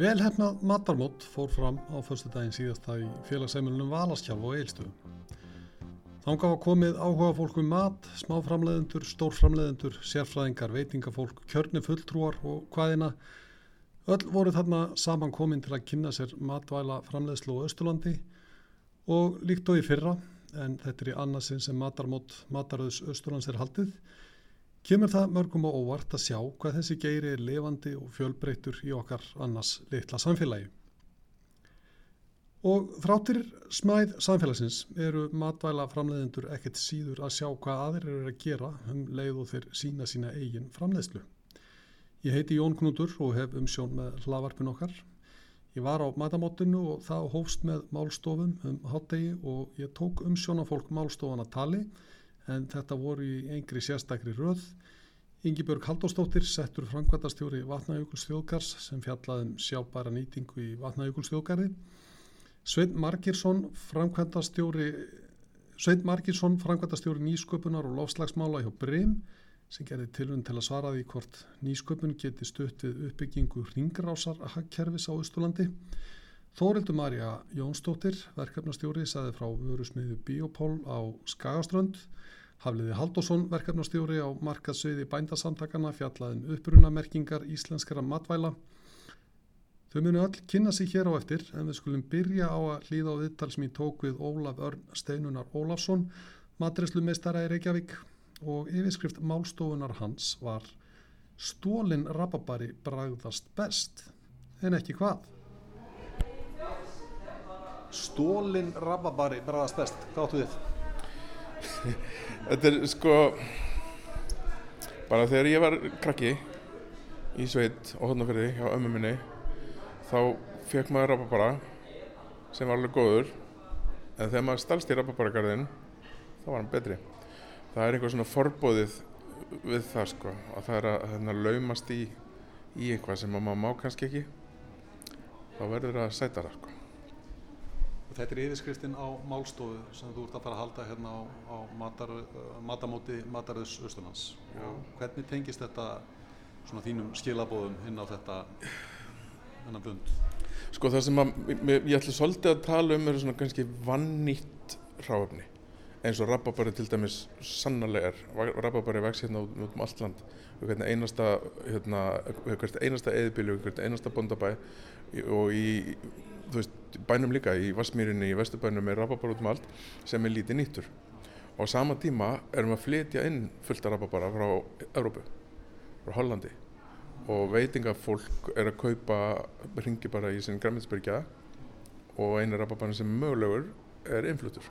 Velhefnað matarmót fór fram á förstu daginn síðasta í félagsheimilunum Valaskjálf og Eilstöðum. Þánga var komið áhuga fólk um mat, smáframleðendur, stórframleðendur, sérfræðingar, veitingafólk, kjörni fulltrúar og hvaðina. Öll voru þarna saman komin til að kynna sér matvæla framleðslu á Östurlandi og líkt og í fyrra, en þetta er í annarsinn sem matarmót mataröðs Östurlands er haldið, kemur það mörgum á óvart að sjá hvað þessi geiri er levandi og fjölbreytur í okkar annars litla samfélagi. Og þráttir smæð samfélagsins eru matvæla framleiðendur ekkert síður að sjá hvað aðrir eru að gera um leið og þeir sína sína eigin framleiðslu. Ég heiti Jón Knútur og hef umsjón með hlavarpun okkar. Ég var á matamóttinu og það hófst með málstofum um hátegi og ég tók umsjón á fólk málstofan að tali en þetta voru í engri sérstakri röð. Yngibjörg Haldóstóttir settur framkvæmtastjóri Vatnajökulsþjóðgars sem fjallaðum sjábæra nýtingu í Vatnajökulsþjóðgarði. Sveit Markirsson framkvæmtastjóri Sveit Markirsson framkvæmtastjóri nýsköpunar og lofslagsmála hjá Brim sem gerði tilvun til að svara því hvort nýsköpun geti stutt við uppbyggingu ringrásar hagkerfis á Östurlandi. Þórildur Marja Jónsdóttir, verkefnastjóri, saði frá vörusmiðu Biopól á Skagaströnd. Hafliði Haldásson, verkefnastjóri á markaðsviði bændasamtakana, fjallaðin um upprunamerkingar íslenskara matvæla. Þau munu öll kynna sig hér á eftir en við skulum byrja á að hlýða á viðtal sem ég tók við Ólaf Örn Steinunar Ólafsson, matreyslumeistara í Reykjavík og yfirskrift málstofunar hans var Stólin rababari bragðast best, en ekki hvað. Stólin rababari bragðast best, hvað áttu þið? Þetta er sko bara þegar ég var krakki í sveit og hodnafyrði hjá ömmu minni þá fekk maður rababara sem var alveg góður. En þegar maður stalst í rababaragarðin þá var hann betri. Það er einhver svona forbóðið við það sko og það er að hérna, laumast í, í eitthvað sem maður má kannski ekki. Þá verður það að sæta það sko Og þetta er yfirskriftin á málstofu sem þú ert að fara að halda hérna á, á matar, uh, matamóti Mataröðs Östurlands. Hvernig tengist þetta svona þínum skilabóðum inn á þetta hennar bund? Sko það sem að, ég, ætla svolítið að tala um er svona kannski vannýtt ráöfni eins og rababari til dæmis sannarlega er. Rababari vex hérna út um allt land. Hvert einasta hérna, hvert einasta eðbílu, hvert einasta bondabæ og í veist, bænum líka í Vassmýrinni í Vesturbænum er rababara út um allt sem er lítið nýttur. Og á sama tíma erum við að flytja inn fullt af rababara frá Európu, frá Hollandi. Og veitingafólk er að kaupa ringi bara í sinn græmiðsbyrgja og einu rababara sem mögulegur er innflutur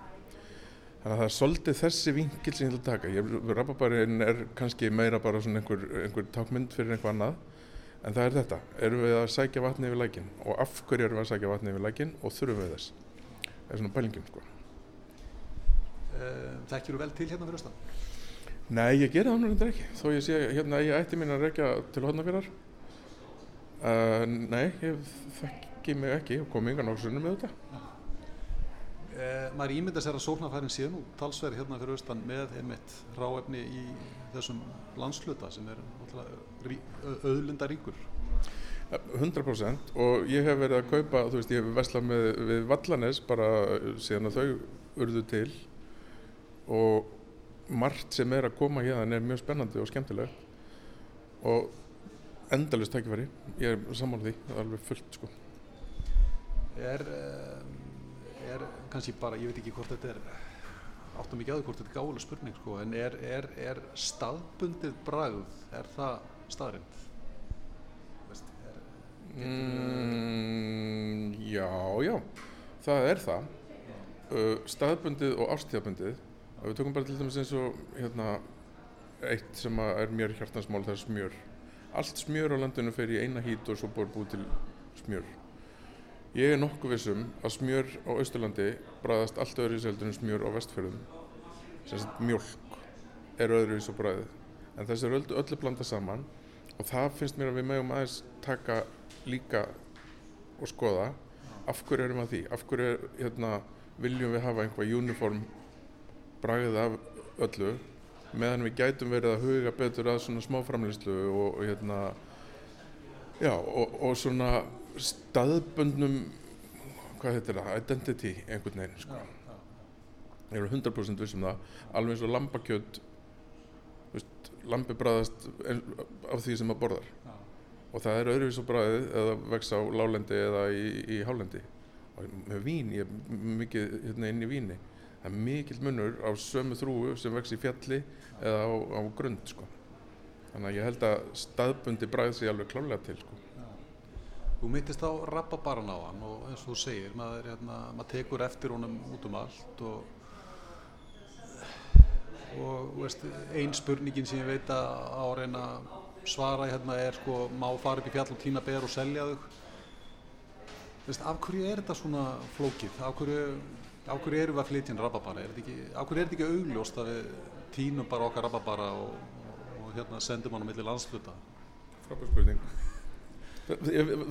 þannig að það er svolítið þessi vingil sem ég vil taka. Rababarinn er kannski meira bara svona einhver, einhver takmynd fyrir einhver annað en það er þetta, erum við að sækja vatni yfir lækin og af hverju erum við að sækja vatni yfir lækin og þurfum við þess? Það er svona pælingin sko. Þekkir þú vel til hérna fyrir austan? Nei, ég gerði það náttúrulega ekki. Þó ég sé hérna ég ætti mín að rekja til hodnafjörðar uh, Nei, ég þekki mig ekki. Og kom yngan okkur sunnum með þetta. Eh, maður ímynda sér að sóknarfærin sé nú talsverð hérna fyrir austan með einmitt ráefni í þessum landsluta sem er auðlindaríkur? 100% og ég hef verið að kaupa þú veist ég hef veslað með við Vallanes bara síðan að þau urðu til og margt sem er að koma hérna er mjög spennandi og skemmtileg og endalust tækifæri. Ég er saman því, það er alveg fullt sko. Er er kannski bara, ég veit ekki hvort þetta er áttum ekki aðeins hvort þetta er gáðuleg spurning sko, en er, er, er staðbundið bragð, er það staðrind? Mm, já, já, það er það uh, staðbundið og ástíðabundið við tökum bara til dæmis eins og hérna, eitt sem er mér hjartansmál það er smjör allt smjör á landinu fer í eina hít og svo búið búið til smjör Ég er nokkuð vissum að smjör á Austurlandi bræðast allt öðru í seldunum smjör á vestfjörðum. Sérst mjölk er öðru í svo bræðið. En þessi er öllu blanda saman og það finnst mér að við mögum aðeins taka líka og skoða af hverju erum að því, af hverju hérna, viljum við hafa einhvað uniform bræðið af öllu meðan við gætum verið að huga betur að svona smáframlýslu og, og hérna Já, og, og svona staðböndnum, hvað heitir það, identity einhvern veginn, sko. Ég er 100% viss um það, alveg eins og lambakjöt, lambi bræðast af því sem maður borðar. Já. Og það er öðruvís á bræðið eða vex á lálendi eða í, í hálendi. Og með vín, ég er mikið hérna inn í víni. Það er mikill munur á sömu þrúu sem vex í fjalli eða á, á grund, sko. Þannig að ég held að staðbundi bræð sé alveg klálega til, sko. Þú myndist á rababaran á hann og eins og þú segir, maður, hérna, maður tekur eftir honum út um allt og, og veist, ein spurningin sem ég veit að á að reyna svara hérna er sko, má fara upp í fjall og tína ber og selja þau. Veist, af hverju er þetta svona flókið? Af hverju, af hverju erum við að flytja inn rababara? Af hverju er þetta ekki augljóst að við tínum bara okkar rababara og, og hérna sendum hann á milli landsluta? Frábær spurning.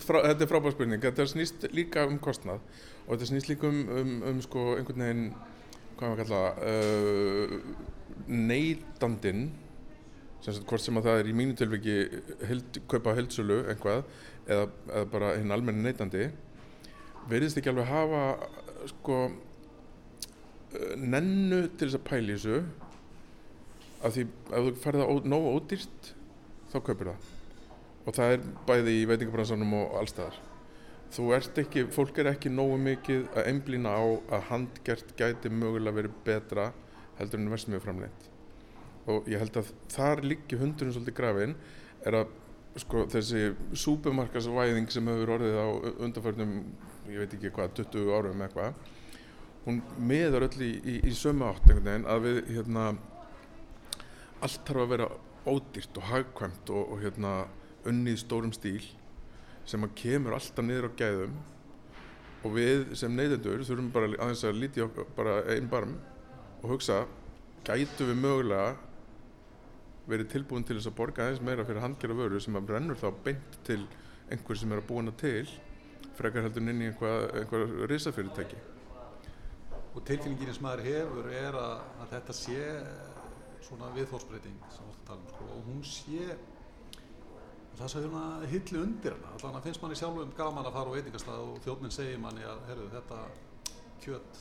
Frá, þetta er frábær spurning. Þetta snýst líka um kostnað og þetta snýst líka um, um, um sko einhvern veginn, hvað maður kalla, uh, neytandinn, sem sagt hvort sem að það er í mínu tilviki held, kaupa heldsölu einhvað eða, eða bara hinn almenni neytandi, verðist ekki alveg hafa sko nennu til þess að pæla í þessu af því ef þú færði það nógu ódýrt þá kaupir það. Og það er bæði í veitingabransanum og allstaðar þú ert ekki, fólk er ekki nógu mikið að einblýna á að handgert gæti mögulega verið betra heldur en versmiðu framleitt og ég held að þar liggi hundurinn svolítið grafin er að sko, þessi súpumarkasvæðing sem hefur orðið á undanförnum ég veit ekki hvað, 20 árum eitthvað hún meðar öll í, í, í sömu átt einhvern veginn að við hérna allt þarf að vera ódýrt og hagkvæmt og, og hérna unnið stórum stíl sem að kemur alltaf niður á gæðum og við sem neytendur þurfum bara aðeins að líti okkur bara einn barm og hugsa gætu við mögulega verið tilbúin til þess að borga aðeins meira fyrir handgjara vöru sem að brennur þá beint til einhver sem er að búina til frekar heldur inn í einhvað, einhver risafyrirtæki. Og tilfinningin sem maður hefur er að, að þetta sé svona viðþórsbreyting sem við tala um sko, og hún sé það sé hérna hillu undir hana allan að finnst manni sjálfum gaman að fara á veitingastað og þjóðminn segir manni að herru þetta kjött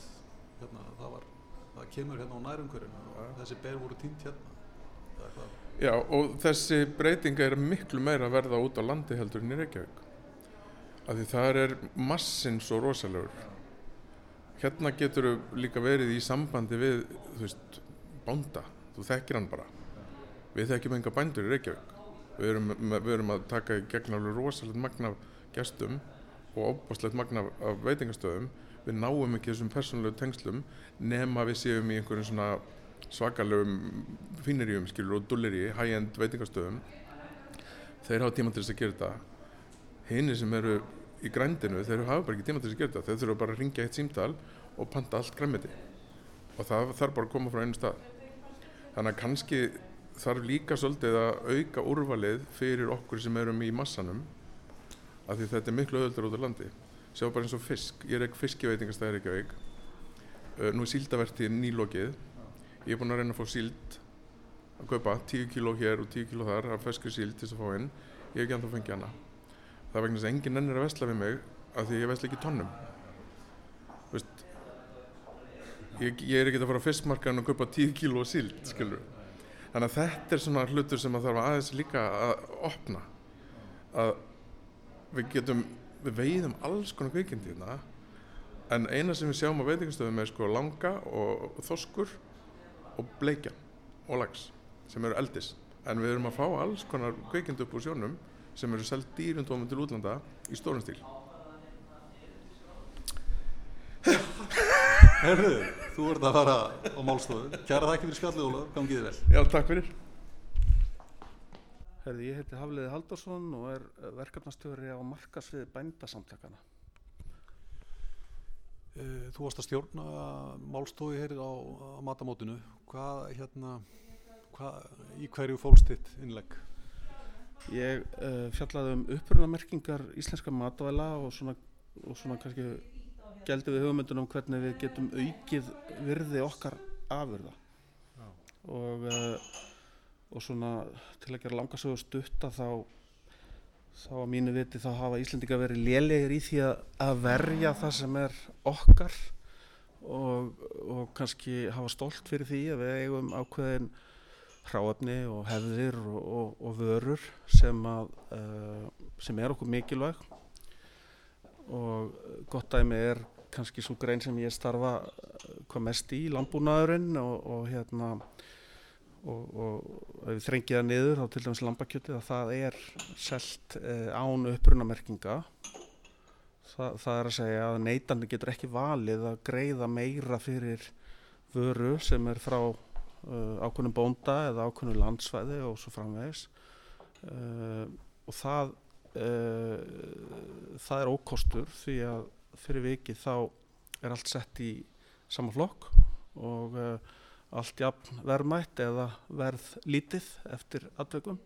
hérna, það, var, það kemur hérna á nærumkörinu og þessi ber voru týnt hérna. Já og þessi breyting er miklu meira að verða út á landi heldur en í Reykjavík. Af því þar er massin svo rosalegur. Hérna getur líka verið í sambandi við þú veist, bánda þú þekkir hann bara. Við þekkjum enga bændur í Reykjavík við erum, við erum að taka í gegn alveg rosalegt magna af gestum og óbúslegt magna af, af veitingastöðum. Við náum ekki þessum persónulegu tengslum nema við séum í einhverjum svona svakalegum fíneríum skilur og dulleri, high-end veitingastöðum. Þeir hafa tíma til þess að gera þetta. Hinni sem eru í grændinu þeir hafa bara ekki tíma til þess að gera þetta. Þeir þurfa bara að ringja eitt símtal og panta allt græmiti og það þarf bara að koma frá einu stað. Þannig að kannski þarf líka svolítið að auka úrvalið fyrir okkur sem erum í massanum af því þetta er miklu öðuldur út á landi. Sjá bara eins og fisk, ég er ekki fiskiveitingastæðir ekki veik uh, nú er síldavertið nýlokið. Ég er búinn að reyna að fá síld að kaupa 10 kíló hér og 10 kíló þar af feskri síld til þess að fá inn. Ég hef ekki anþá fengið hana. Það er vegna þess að enginn ennir að vesla við mig af því ég vesla ekki veist ég, ég er ekki að fara á fiskmarkaðin og kaupa 10 kíló síld skilur þannig að þetta er svona hlutur sem að þarf aðeins líka að opna. Að við getum við veiðum alls konar kvikindi hérna en eina sem við sjáum á veitingastöðum er sko langa og, þoskur og bleikjan og lags sem eru eldis. En við erum að fá alls konar kvikindi upp úr sjónum sem eru seld dýrundómum til útlanda í stórum stíl. Herru, þú ert að fara á málstofu Kæra þakki fyrir spjallið Ólaf, gangið þið vel. Já, takk fyrir. Herði, ég heiti Hafliði Haldarsson og er eh, verkefnastjóri á markasviði bændasamtakana. Eh, Þú varst að stjórna málstofi hér á, á matamótinu. Hvað hérna hvað, í hverju fólst þitt innlegg? Ég uh, fjallaði um upprunamerkingar íslenska matvæla og svona, og svona kannski gældi við hugmyndunum hvernig við getum aukið virði okkar afurða. Og, uh, og svona til að gera langasögu stutta þá, þá að mínu viti þá hafa Íslendinga verið lélegir í því að, verja það sem er okkar og, og kannski hafa stolt fyrir því að við eigum ákveðin hráefni og hefðir og, og, og vörur sem, að, uh, sem er okkur mikilvæg og gott dæmi er kannski svo grein sem ég starfa eh, hvað mest í, landbúnaðurinn og, og hérna og, og ef við þrengið það niður þá til dæmis lambakjötið að það er selt eh, án upprunamerkinga. Þa, það er að segja að neytandi getur ekki valið að greiða meira fyrir vöru sem er frá uh, ákveðnum bónda eða ákveðnum landsvæði og svo framvegis. Uh, og það það er ókostur því að fyrir vikið þá er allt sett í saman flokk og allt jafn verðmætt eða verð lítið eftir atveikum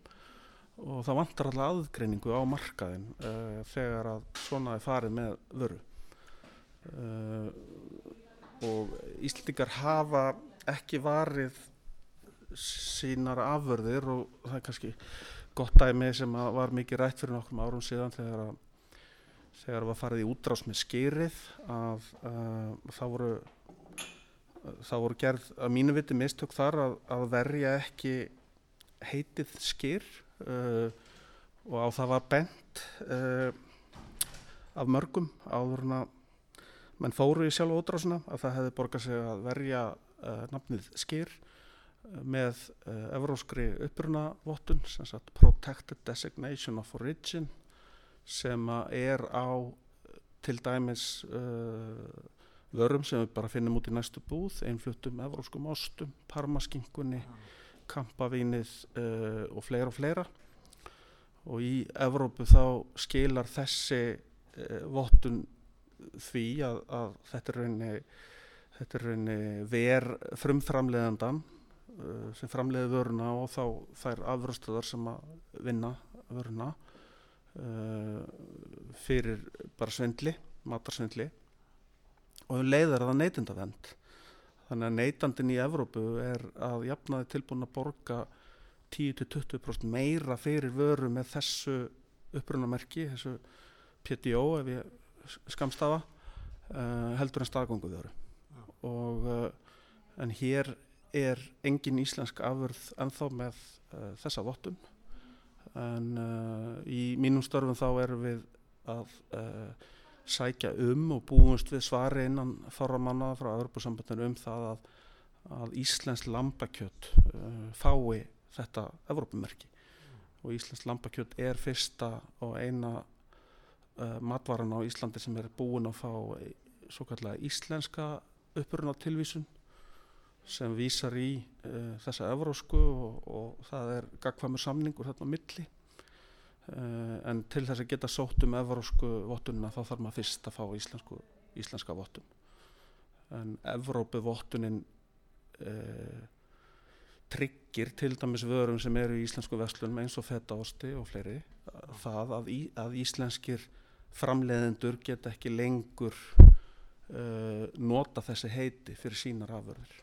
og það vantar alltaf aðgreiningu á markaðin uh, þegar að svona er farið með vöru. Uh, og Íslandingar hafa ekki varið sínar afvörðir og það er kannski gott dæmi sem var mikið rætt fyrir nokkrum árum síðan þegar að þegar var farið í útrás með skýrið að uh, það voru það voru gerð að mínu viti mistök þar að, að verja ekki heitið skýr uh, og á það var bent uh, af mörgum áður en að menn fóru í sjálf ótrásuna að það hefði borgað sig að verja nafnið skýr með evróskri upprunavottun sem sagt Protected Designation of Origin sem er á til dæmis vörum sem við bara finnum út í næstu búð einfluttum evróskum ostum, parmaskingunni kampavínið uh, og fleira og fleira. Og í Evrópu þá skilar þessi uh, vottun því að, að þetta er rauninni, þetta er rauninni ver frumframleðandan uh, sem framleiði vöruna og þá þær afröstuðar sem að vinna vöruna fyrir bara svindli, matarsvindli. Og um leiðar það neytindavend þannig að neytandin í Evrópu er að jafnaði tilbúin að borga 10-20% meira fyrir vöru með þessu upprunamerki, þessu PTO ef ég skamstafa uh, heldur en staðgóngu vöru og uh, en hér er engin íslensk afurð ennþá með uh, þessa vottun en í mínum störfum þá erum við að sækja um og búumst við svari innan þorra manna frá Evropasambandinu um það að, að Íslensk lambakjött uh, fái þetta Evrópumerki mm. og Íslensk lambakjött er fyrsta og eina uh, matvaran á Íslandi sem er búin að fá svo kallega íslenska uppruna tilvísun sem vísar í uh, þessa evrósku og, og það er gagkvæmur samningur þarna milli. Uh, en til þess að geta sótt um evrósku vottunina þá þarf maður fyrst að fá íslensku, íslenska vottun. En evrópu vottunin uh, eh, tryggir til dæmis vörum sem eru í íslensku vestlunum eins og fetaosti og fleiri það að, í, að íslenskir framleiðendur geta ekki lengur nota þessi heiti fyrir sínar afverðir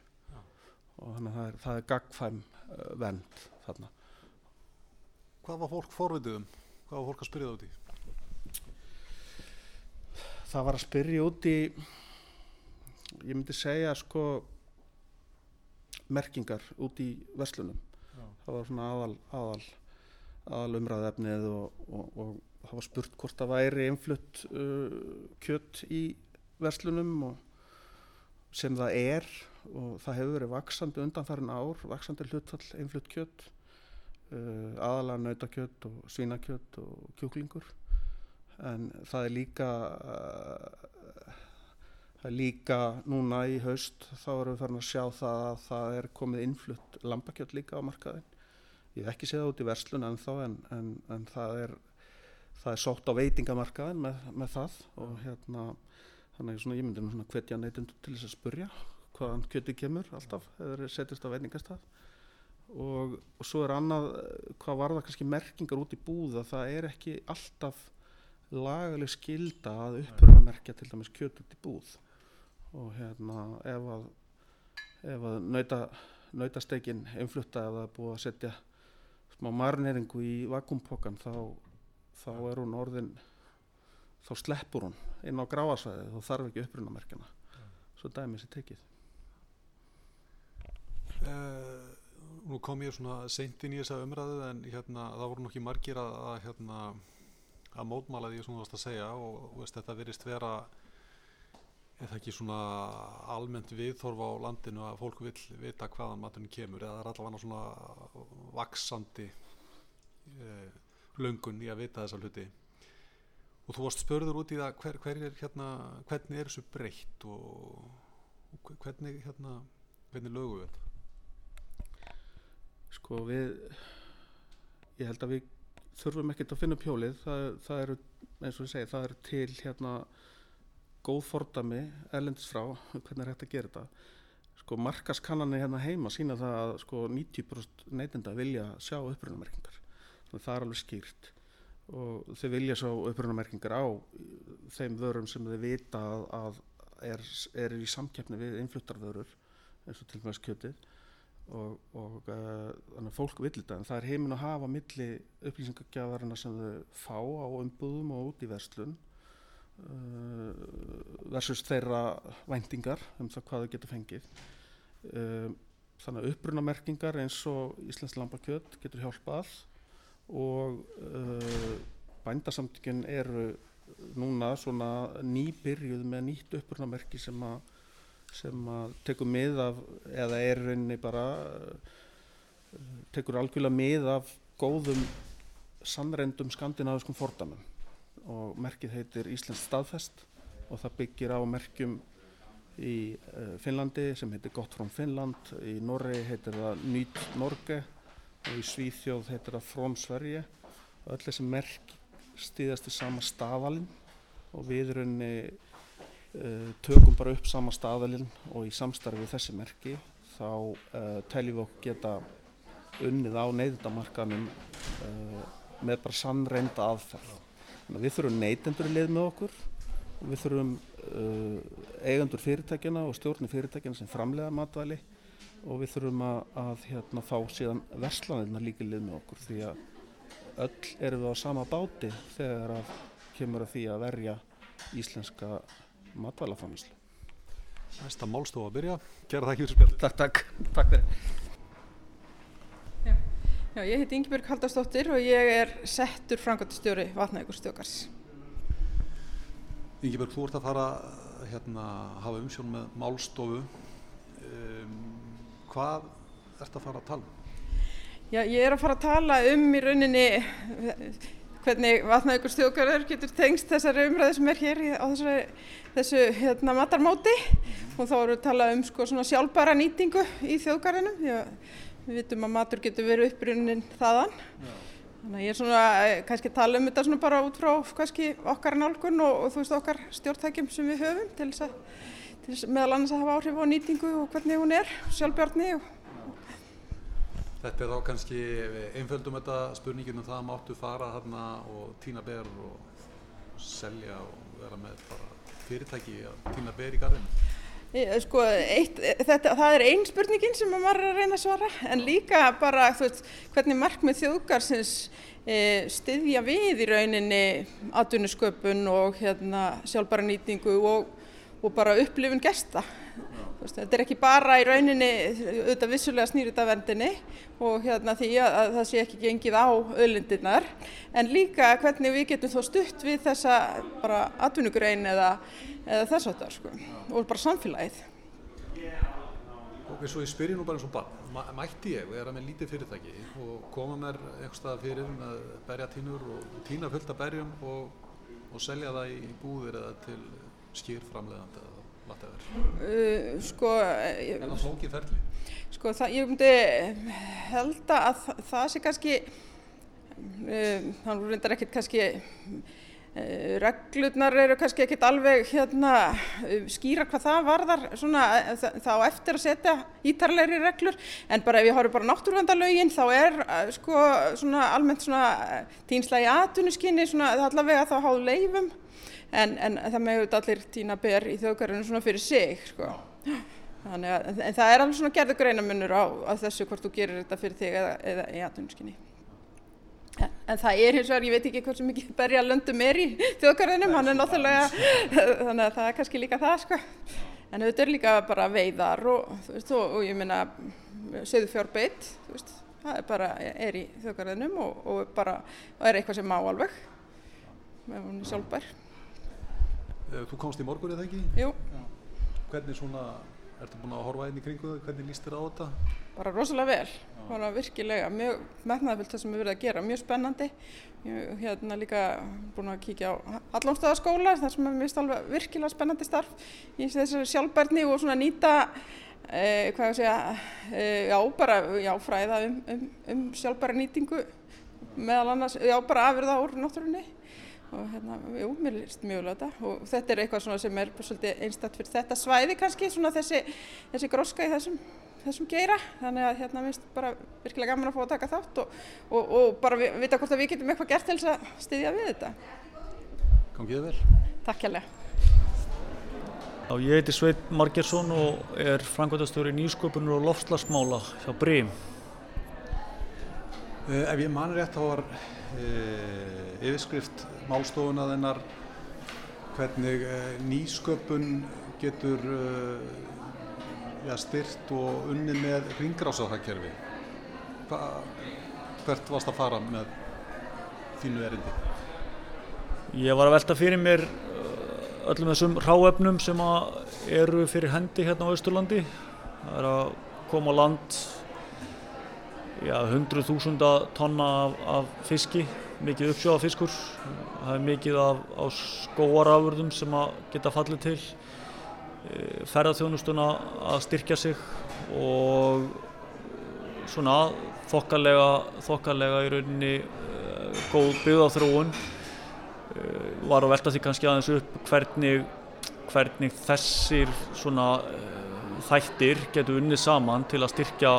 og þannig að það er, það er gagfæm vend þarna Hvað var fólk forvitið um? Hvað var fólk að spyrja það út í? Það var að spyrja út í ég myndi segja sko merkingar út í verslunum Já. það var svona aðal aðal, aðal umræðefnið og, og, og það var spurt hvort það væri einflutt uh, kjött í verslunum og sem það er og það hefur verið vaksandi undanfærin ár, vaksandi hlutfall einflutt kjött uh, aðalega nautakjött og svínakjött og kjúklingur. En það er líka uh, það er líka núna í haust þá erum við farin að sjá það að það er komið innflutt lambakjött líka á markaðin ég hef ekki séð það út í verslun ennþá en, en, en það er það er sótt á veitingamarkaðin með, með það og hérna þannig að ég myndi nú svona hvetja neytundu til þess að spurja hvaðan kjötti kemur alltaf eða setjast á veitingastað. Og, og svo er annað hvað var það kannski merkingar út í búða það er ekki alltaf lagaleg skilda að uppröna merkja til dæmis kjöt út í búð. Og hérna ef að ef að nauta nautastekin einflutta eða búið að setja smá marneringu í vakumpokkan þá þá er hún orðin þá sleppur hún inn á gráasvæði þá þarf ekki upprunamerkjana svo dæmis er tekið. Uh, nú kom ég svona seint inn í þessa umræðu en hérna, það voru nokkið margir að, að, hérna, að mótmála því sem þú varst að segja og, og veist, þetta virðist vera eða ekki svona almennt viðþorf á landinu að fólk vil vita hvaðan maturinn kemur eða það er allavega svona vaksandi eh, löngun í að vita þessa hluti og þú varst spörður út í það hver, hver er, hérna, hvernig er þessu breytt og, og hvernig, hérna, hvernig lögum við þetta? Sko við ég held að við þurfum ekkert að finna upp hjólið. Það, það eru, eins og ég segi, það eru til hérna góð fordami erlendis frá hvernig er hægt að gera þetta. Sko markaskannanir hérna heima sína það að sko 90% neytenda vilja sjá upprunamerkingar þannig það er alveg skýrt og þau vilja sjá upprunamerkingar á þeim vörum sem þau vita að, er, er í samkeppni við innfluttarvörur eins og til dæmis kjötið. Og, og uh, þannig að fólk vil þetta en það er heiminn að hafa milli upplýsingagjafarina sem þau fá á umbúðum og út í verslun uh, versus þeirra væntingar um það hvað þau getur fengið. Uh, þannig að upprunamerkingar eins og Íslands lambakjöt getur hjálpað og bændasamtökin eru núna svona nýbyrjuð með nýtt upprunamerki sem að sem að tekur mið af eða er rauninni bara tekur algjörlega mið af góðum sannrendum skandinaviskum fordamum og merkið heitir Íslands staðfest og það byggir á merkjum í uh, Finnlandi sem heitir Gott frá Finnland í Norri heitir það Nýtt Norge og í Svíþjóð heitir það Frón Sverige og öll þessi merk stýðast í sama staðalinn og við rauninni uh, tökum bara upp sama staðalinn og í samstarfi við þessi merki þá uh, teljum við okkur geta unnið á neyðindamarkanum uh, með bara sannreinda aðferð. Þannig að við þurfum neytendur í lið með okkur og við þurfum eigendur fyrirtækjana og stjórnir fyrirtækjana sem framlega matvæli og við þurfum að, að hérna, fá síðan verslanirna líka lið með okkur því að öll erum við á sama báti þegar að kemur að því að verja íslenska matvælafamislu. Næsta málstofa að byrja. Gerða það ekki fyrir spjall. Takk, takk. Takk fyrir. Já, Já ég heiti Ingebjörg Haldarsdóttir og ég er settur framkvæmtastjóri Vatnavíkurstjókars. Ingebjörg, þú ert að fara hérna, að hafa umsjón með málstofu. Hvað ert að fara að tala um? Já, ég er að fara að tala um í rauninni hvernig vatnavíkurstjókarður getur tengst þessari umræði sem er hér á þessu, þessu hérna, matarmóti og þá eru að tala um sko, sjálfbæra nýtingu í að við vitum að matur getur verið upprunnin þaðan Já. þannig að ég er svona kannski að tala um þetta bara út frá kannski okkar nálgun og, og þú veist okkar stjórntækjum sem við höfum til þess að meðal annars að hafa áhrif á nýtingu og hvernig hún er, sjálfbjörni Þetta er þá kannski einföldum þetta spurningin um það að máttu fara þarna og týna ber og selja og vera með fyrirtæki að týna ber í garðinu? Sko, eitt, þetta, það er einn spurningin sem maður er að reyna að svara en líka bara veist, hvernig markmið þjóðgarsins e, styðja við í rauninni atvinnusköpun og hérna, sjálfbara nýtingu og, og bara upplifun gesta. Þetta er ekki bara í rauninni auðvitað vissulega snýrið af vendinni og hérna því að, að það sé ekki gengið á öðlindirnar en líka hvernig við getum þó stutt við þessa bara atvinnugrein eða, eða þess að það sko og bara samfélagið. Ok, svo ég spyrir nú bara eins og bara, mætti ég vera með lítið fyrirtæki og koma mér eitthvað stað fyrir með berjatínur og tína fullt af berjum og, og selja það í búðir eða til skýrframlegandi eða Uh, sko en það flókið ferli? sko það, ég myndi held að það, það sé kannski uh, þannig reyndar ekkert kannski uh, reglurnar eru kannski ekkert alveg hérna skýra hvað það varðar svona þá eftir að setja ítarleiri reglur. En bara ef ég horfi bara náttúruvandalögin þá er sko svona almennt svona tínsla í atvinnuskinni svona allavega þá háðu leifum en, en það með auðvitað allir tína ber í þjóðgarðinu svona fyrir sig sko. þannig að en það er alveg svona gerðu greinamunur á, á þessu hvort þú gerir þetta fyrir þig eða, eða í atvinnuskinni En, en það er hins vegar, ég veit ekki hversu mikið berja löndum er í þjóðgarðinum, er þannig að það er kannski líka það sko. En auðvitað er líka bara veiðar og, veist, og, og ég meina söðu fjárbeitt, þú veist, það er bara, er í þjóðgarðinum og, og bara, er eitthvað sem má alveg, með hún sjálfbær. Eh, Þú komst í morgun eða ekki? Jú, Hvernig svona, ertu búin að horfa inn í kringu þau, hvernig líst þér á þetta? bara rosalega vel, bara virkilega, mjög metnaðfullt það sem við verðum að gera, mjög spennandi. Ég hérna líka búin að kíkja á Hallómstöðaskóla, þar sem er mjög alveg virkilega spennandi starf í þessari sjálfbærni og svona nýta, eh, hvað ég segja, eh, já bara, já fræða um, um, um sjálfbæra nýtingu meðal annars, já bara afurða úr náttúrunni og hérna, jú, mér líst mjög vel á þetta og þetta er eitthvað svona sem er svolítið einstætt fyrir þetta svæði kannski, svona þessi, þessi gróska í þessum, þessum geira, þannig að hérna minnst bara virkilega gaman að fá að taka þátt og, og, og bara vi- vita hvort að við getum eitthvað gert til þess að styðja við þetta. Gangið vel? Takk hérlega. Já, ég heiti Sveit Margersson og er frangvæntastjóri nýsköpunur og lofslagsmála hjá Brím. Uh, ef ég man rétt þá var yfirskrift málstofuna þennar hvernig uh, nýsköpun getur uh, ja, styrt og unnið með ringrásaðhagkerfi. Hvert varst að fara með þínu erindi? Ég var að velta fyrir mér öllum þessum ráefnum sem eru fyrir hendi hérna á Austurlandi. Það er að koma á land já, 100.000 tonna af, af fiski, mikið uppsjóða fiskur. Það er mikið af, af skóarafurðum sem geta fallið til. Eh, Ferðarþjónustuna að styrkja sig og svona þokkalega, þokkalega í rauninni uh, góð byggðáþróun uh, var að velta því kannski aðeins upp hvernig, hvernig þessir svona þættir getur unnið saman til að styrkja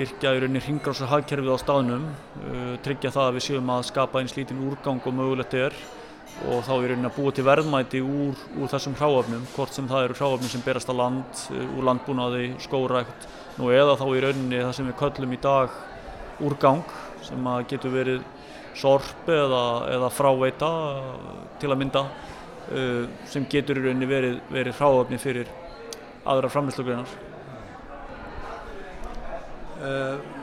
styrkja í rauninni hringrásar hagkerfið á staðnum uh, tryggja það að við séum að skapa eins lítinn úrgang og mögulegt er og þá í rauninni að búa til verðmæti úr, úr þessum hráöfnum, hvort sem það eru hráöfnum sem berast á land, uh, úr landbúnaði, skórækt, nú eða þá í rauninni það sem við köllum í dag úrgang sem að getur verið sorp eða, eða fráveita uh, til að mynda uh, sem getur í rauninni verið, verið hráöfni fyrir aðra framlýslugreinar. Uh,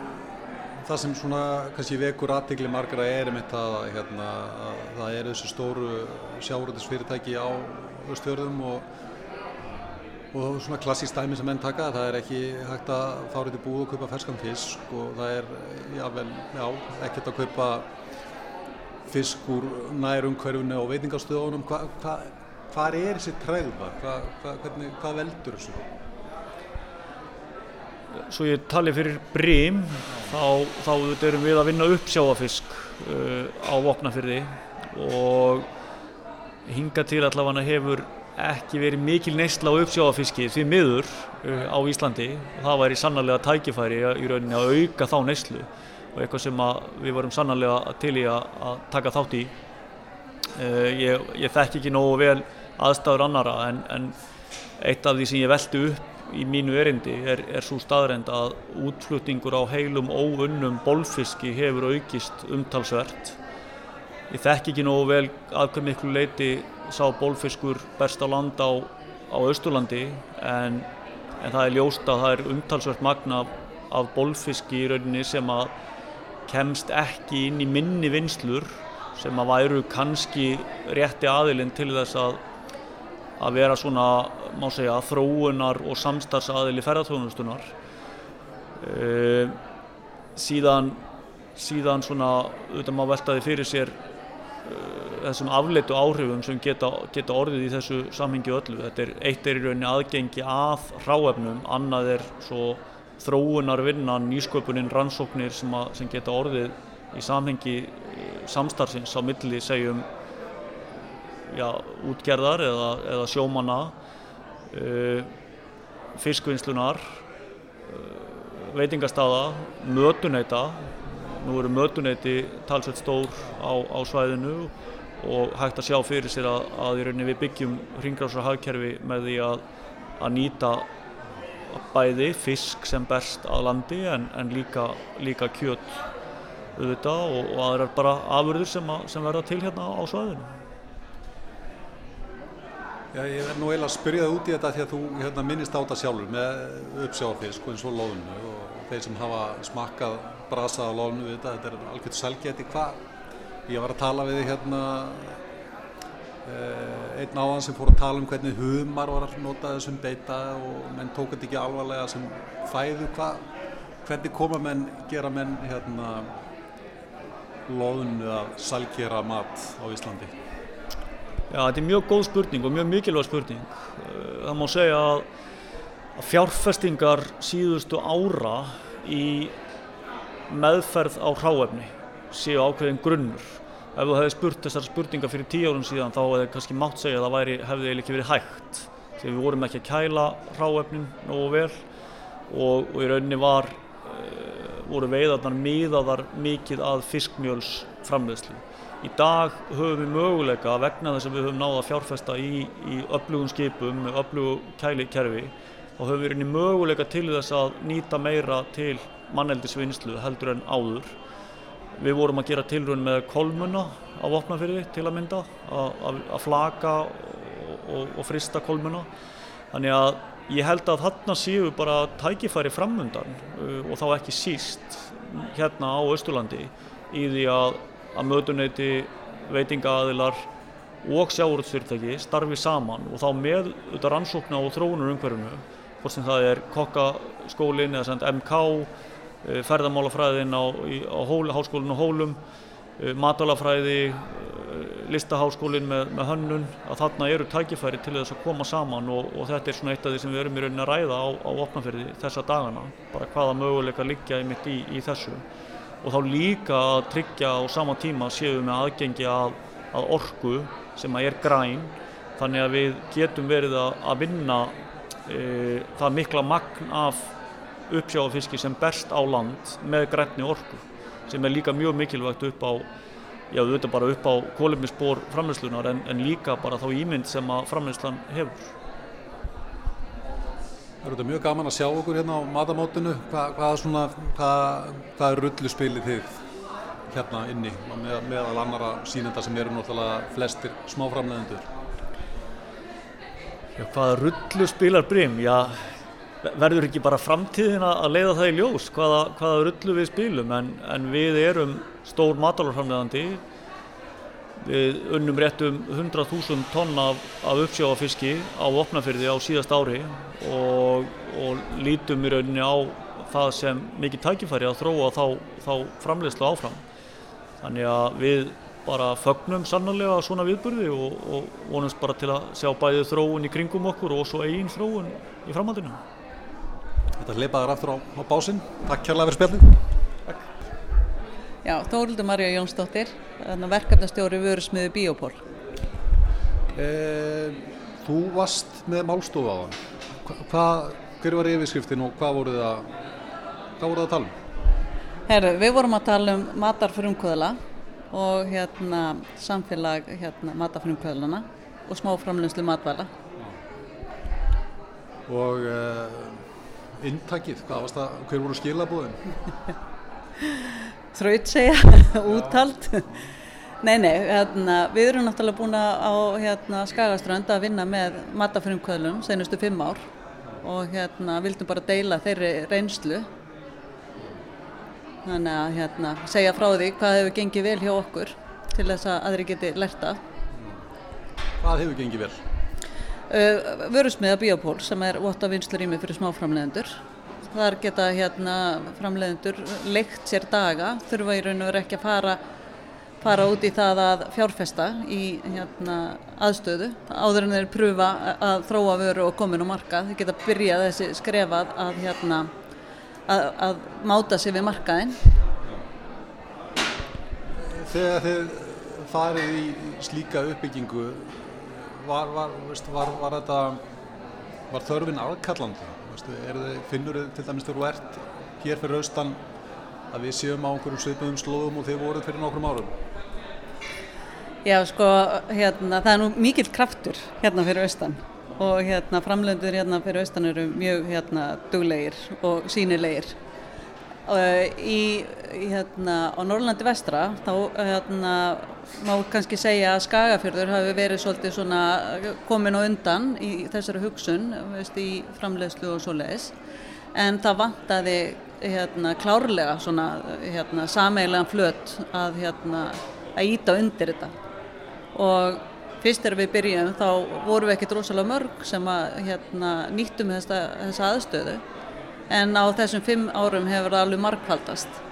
það sem svona kannski vekur aðtegli margra er einmitt að, hérna, að það eru þessu stóru sjáuröldisfyrirtæki á östfjörðum og, og svona klassísk dæmi sem menn taka það er ekki hægt að fára þetta búið og kaupa ferskan fisk og það er jável, já, ekkert að kaupa fisk úr nær umhverfunu og veitingastöðunum Hva, hva, hvað er þessi? Hva, hvernig, hvað veldur þessu? Svo ég tali fyrir brím, þá, þá erum við að vinna upp sjáafisk uh, á vopnafyrði og hinga til allavega hefur ekki verið mikil neysla á uppsjáafiski því miður uh, á Íslandi og það væri sannarlega tækifæri í rauninni að auka þá neyslu og eitthvað sem við vorum sannarlega til í að, taka þátt í. Uh, ég, ég þekk ekki nógu vel aðstæður annara en, en eitt af því sem ég veldi upp í mínu erindi er, er svo staðrend að útflutningur á heilum óunnum bolfiski hefur aukist umtalsvert. Ég þekk ekki nógu vel að hver miklu leiti sá bolfiskur berst á land á, á Östurlandi en, en það er ljóst að það er umtalsvert magna af, af bolfiski í rauninni sem að kemst ekki inn í minni vinslur sem að væru kannski rétti aðilinn til þess að að vera svona, má segja, þróunar og samstarfsaðili ferðarþjónustunar. Uh, síðan, síðan svona, auðvitað má veltaði fyrir sér uh, þessum afleitu áhrifum sem geta, geta orðið í þessu samhengi öllu. Þetta er, eitt er í rauninni aðgengi að hráefnum, annað er svo þróunarvinnan, nýsköpunin, rannsóknir sem, að, sem geta orðið í samhengi samstarfsins á milli, segjum, já, útgerðar eða, eða sjómanna, uh, fiskvinnslunar, uh, veitingastaða, mötuneita. Nú eru mötuneiti talsveit stór á, á svæðinu og hægt að sjá fyrir sér að, að við byggjum hringrásar hagkerfi með því að, að nýta bæði fisk sem berst að landi en, en líka, líka kjöt auðvitað og, og aðrar bara afurður sem, að, sem verða til hérna á svæðinu. Já, ég verð nú eiginlega að spyrja það út í þetta því að þú hérna, minnist á þetta sjálfur með uppsjáfisk eins og loðinu og þeir sem hafa smakkað brasað á loðinu þetta, þetta er algjört selgeti. Hvað? Ég var að tala við hérna eh, einn áðan sem fór að tala um hvernig humar var að nota þessum beita og menn tók þetta ekki alvarlega sem fæðu. Hvað? Hvernig koma menn, gera menn hérna loðinu að salgjera mat á Íslandi? Já, þetta er mjög góð spurning og mjög mikilvæg spurning. Það má segja að fjárfestingar síðustu ára í meðferð á hráefni séu ákveðin grunnur. Ef þú hefði spurt þessar spurningar fyrir tíu árum síðan þá hefði kannski mátt segja að það væri, hefði eiginlega ekki verið hægt. Því við vorum ekki að kæla hráefnin nógu vel og, og í rauninni var, uh, voru veiðarnar miðaðar mikið að fiskmjölsframleðslu. Í dag höfum við möguleika vegna þess að við höfum náða fjárfesta í, í öflugum skipum, öflugu kælikerfi þá höfum við reyni möguleika til þess að nýta meira til manneldisvinnslu heldur en áður. Við vorum að gera tilrönd með kolmuna á vopnafyrði til að mynda, að, að flaka og, og, og frista kolmuna. Þannig að ég held að þarna séu bara tækifæri framundan uh, og þá ekki síst hérna á Östurlandi í því að að mötuneyti, veitingaaðilar og sjáuröldsfyrirtæki starfi saman og þá með auðvitað rannsókna og þróunur umhverfunu hvort sem það er kokkaskólinn eða send MK, eh, ferðamálafræðin á, á hól, háskólinn og hólum, eh, matalafræði, eh, listaháskólinn með, með hönnun, að þarna eru tækifæri til þess að koma saman og, og þetta er svona eitt af því sem við erum í rauninni að ræða á, á opnafyrði þessa dagana, bara hvaða möguleika liggja í mitt í, í þessu og þá líka að tryggja á sama tíma séum við með aðgengi að, að orku sem að er græn þannig að við getum verið að, að vinna e, það mikla magn af uppsjáfiski sem berst á land með grænni orku sem er líka mjög mikilvægt upp á já, auðvitað bara upp á kólumisbór framleyslunar en, en líka bara þá ímynd sem að framleyslan hefur. Það eru þetta mjög gaman að sjá okkur hérna á matamótinu. Hvað, hvað, svona, hvað, hvað er rullu spilið þið hérna inni með, meðal annara sínenda sem eru náttúrulega flestir smáframleðendur? Hvaða rullu spilar Brím? Já, verður ekki bara framtíðin að leiða það í ljós hvaða, hvaða rullu við spilum en, en við erum stór matalárframleðandi Við unnum réttum 100.000 tonn af, af uppsjáfiski á opnafyrði á síðast ári og, og lítum í rauninni á það sem mikið tækifæri að þróa þá, þá framleiðslu áfram. Þannig að við bara fögnum sannarlega svona viðburði og, og vonumst bara til að sjá bæðið þróun í kringum okkur og svo eigin þróun í framhaldinu. Þetta leipaður aftur á, á básinn. Takk kærlega fyrir spjallin. Já, Þórildur Marja Jónsdóttir, verkefnastjóri vörusmiðu Biopól. E, þú varst með málstofu á það. Hva, hver var yfirskriftin og hvað voruð það, hvað voruð það að tala um? Herru, við vorum að tala um matarfrumkvöðla og hérna samfélag hérna, matarfrumkvöðlana og smáframlönslu matvæla. Og e, inntakið, hver voru skilabúðin? þraut segja, úttalt. Nei, nei, hérna, við erum náttúrulega búin á hérna, Skagaströnd að vinna með matafrumkvöðlum senustu fimm ár og hérna, vildum bara deila þeirri reynslu. Þannig að hérna, segja frá því hvað hefur gengið vel hjá okkur til þess að aðri geti lerta. Hvað hefur gengið vel? Uh, Vörusmiða Biopól sem er votta vinslurými fyrir smáframlegendur Þar geta hérna framleiðendur leikt sér daga, þurfa í raun og veru ekki að fara, fara út í það að fjárfesta í hérna, aðstöðu. Áður en þeir pröfa að þróa vöru og komin á marka, þeir geta byrjað þessi skrefað að, hérna, að, að máta sér við markaðinn. Þegar þið farið í slíka uppbyggingu, var, var, var, var, þetta, þörfin aðkallandi? Finnur þið til dæmis þegar þú ert hér fyrir austan að við séum á einhverjum sveipuðum slóðum og þið voruð fyrir nokkrum árum? Já sko, hérna, það er nú mikill kraftur hérna fyrir austan og hérna framlöndur hérna fyrir austan eru mjög hérna duglegir og sínilegir í, í, hérna, á Norrlandi vestra þá hérna, má kannski segja að Skagafjörður hafi verið svolítið svona komin á undan í þessari hugsun veist, í framleiðslu og svo leiðis en það vantaði hérna, klárlega svona hérna, sameigilegan flöt að, hérna, að íta undir þetta. Og fyrst þegar við byrjum þá vorum við ekkert rosalega mörg sem að hérna, nýttum þessa, þessa aðstöðu. En á þessum fimm árum hefur það alveg markfaldast.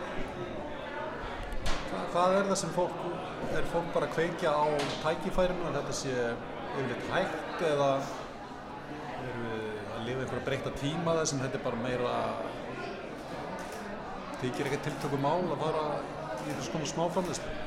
Hvað, hvað er það sem fólk, er fólk bara að kveikja á tækifærinu að þetta sé yfirleitt hægt eða erum við að lifa einhverja breyta tíma þess en þetta er bara meira þykir ekkert tiltöku mál að fara í þessu konar smáframleyslu?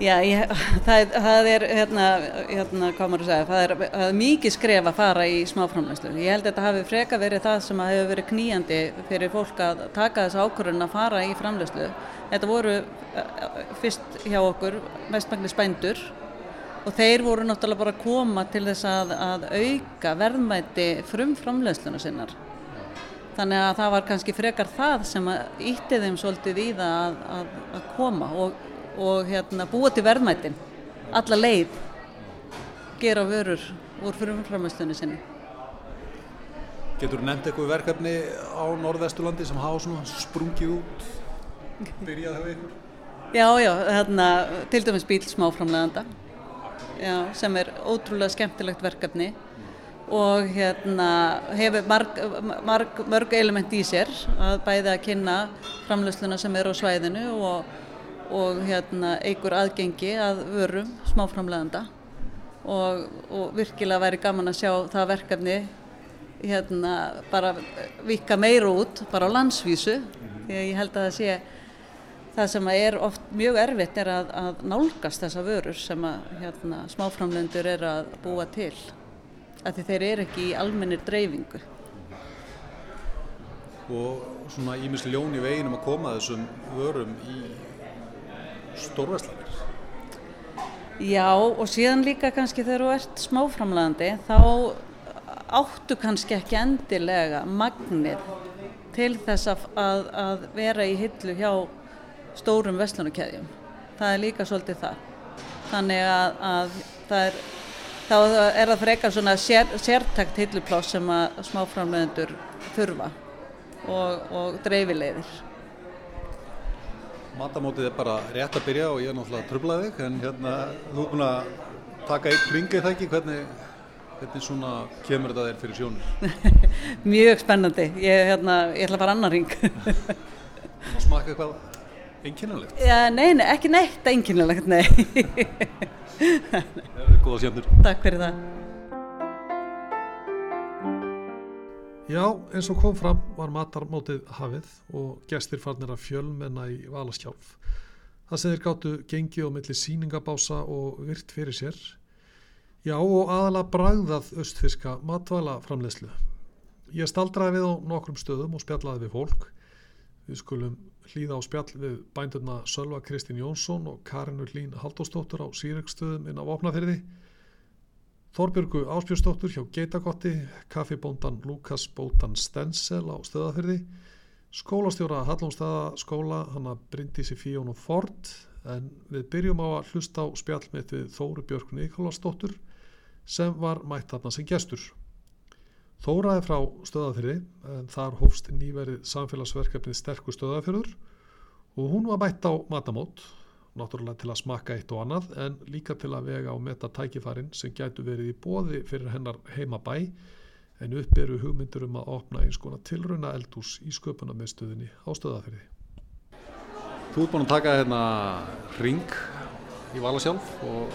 Já, ég, það, það er, hérna, hérna, hvað maður að segja, það er, það er mikið skref að fara í smáframlæslu. Ég held að þetta hafi freka verið það sem hefur verið kníjandi fyrir fólk að taka þessu ákvörðun að fara í framlæslu. Þetta voru fyrst hjá okkur mestmægni spændur og þeir voru náttúrulega bara að koma til þess að, að auka verðmæti frum framlæsluna sinnar. Þannig að það var kannski frekar það sem ítti þeim svolítið í það að, að, að koma og og hérna, búa til verðmættin alla leið gera vörur úr frumframstöðinu sinni. Getur nefnt eitthvað verkefni á Norðvesturlandi sem hafa svona sprungið út? Byrjað hefur ykkur? Já, já, hérna, til dæmis bíl smáframleganda já, sem er ótrúlega skemmtilegt verkefni og hérna hefur marg, marg, mörg element í sér að bæði að kynna framlösluna sem er á svæðinu og og hérna, eigur aðgengi að vörum smáframleganda og, og virkilega væri gaman að sjá það verkefni hérna, bara vika meira út bara á landsvísu. Því að ég held að það sé það sem er oft mjög erfitt er að, að nálgast þessa vörur sem að hérna, smáframlendur er að búa til. Af því þeir eru ekki í almennir dreifingu. Og svona ímisli ljón í veginum að koma þessum vörum í stórvæslanir. Já og síðan líka kannski þegar þú ert smáframlegandi þá áttu kannski ekki endilega magnir til þess að, að, að vera í hillu hjá stórum vestlunarkæðjum. Það er líka svolítið það. Þannig að, að það er, þá er það frekar svona sér, sértakt hillupláss sem að smáframlegendur þurfa og, og dreifilegðir. Matamótið er bara rétt að byrja og ég er náttúrulega tröflaði þig en hérna þú er búin að taka einn ringið það ekki, hvernig, hvernig svona kemur þetta þér fyrir sjónur? Mjög spennandi, ég, hérna, ég ætla að fara annar ring. Má smaka eitthvað einkynalegt? Já, nei, nei, ekki neitt einkynalegt, nei. Góða sjöfnur. Takk fyrir það. Já, eins og kom fram var matarmótið hafið og gestir farnir að fjölmenna í valaskjálf. Það sem þeir gáttu gengi og milli síningabása og virt fyrir sér. Já, og aðalega bragðað östfiska matvælaframleyslu. Ég staldraði við á nokkrum stöðum og spjallaði við fólk. Við skulum hlýða á spjall við bændurna Sölva Kristín Jónsson og Karinur Lín Haldóstóttur á Sýrökstöðum inn á Vopnafyrði. Þorbjörgu Áspjörsdóttur hjá Geitagotti, kaffibóndan Lukas Bótan Stensel á stöðafyrði, skólastjóra Hallónstæða skóla, hanna Bryndísi Fíón og Ford, en við byrjum á að hlusta á spjallmitt við Þóru Björg Nikolásdóttur sem var mætt þarna sem gestur. Þóra er frá stöðafyrði, en þar hófst nýverið samfélagsverkefnið sterkur stöðafyrður og hún var mætt á matamót náttúrulega til að smakka eitt og annað en líka til að vega og meta tækifarin sem gætu verið í bóði fyrir hennar heimabæ en uppberu hugmyndur um að opna eins konar tilrauna eldús í sköpunarmiðstöðinni á stöðafyrði. Þú ert búin að taka hérna ring í vala sjálf og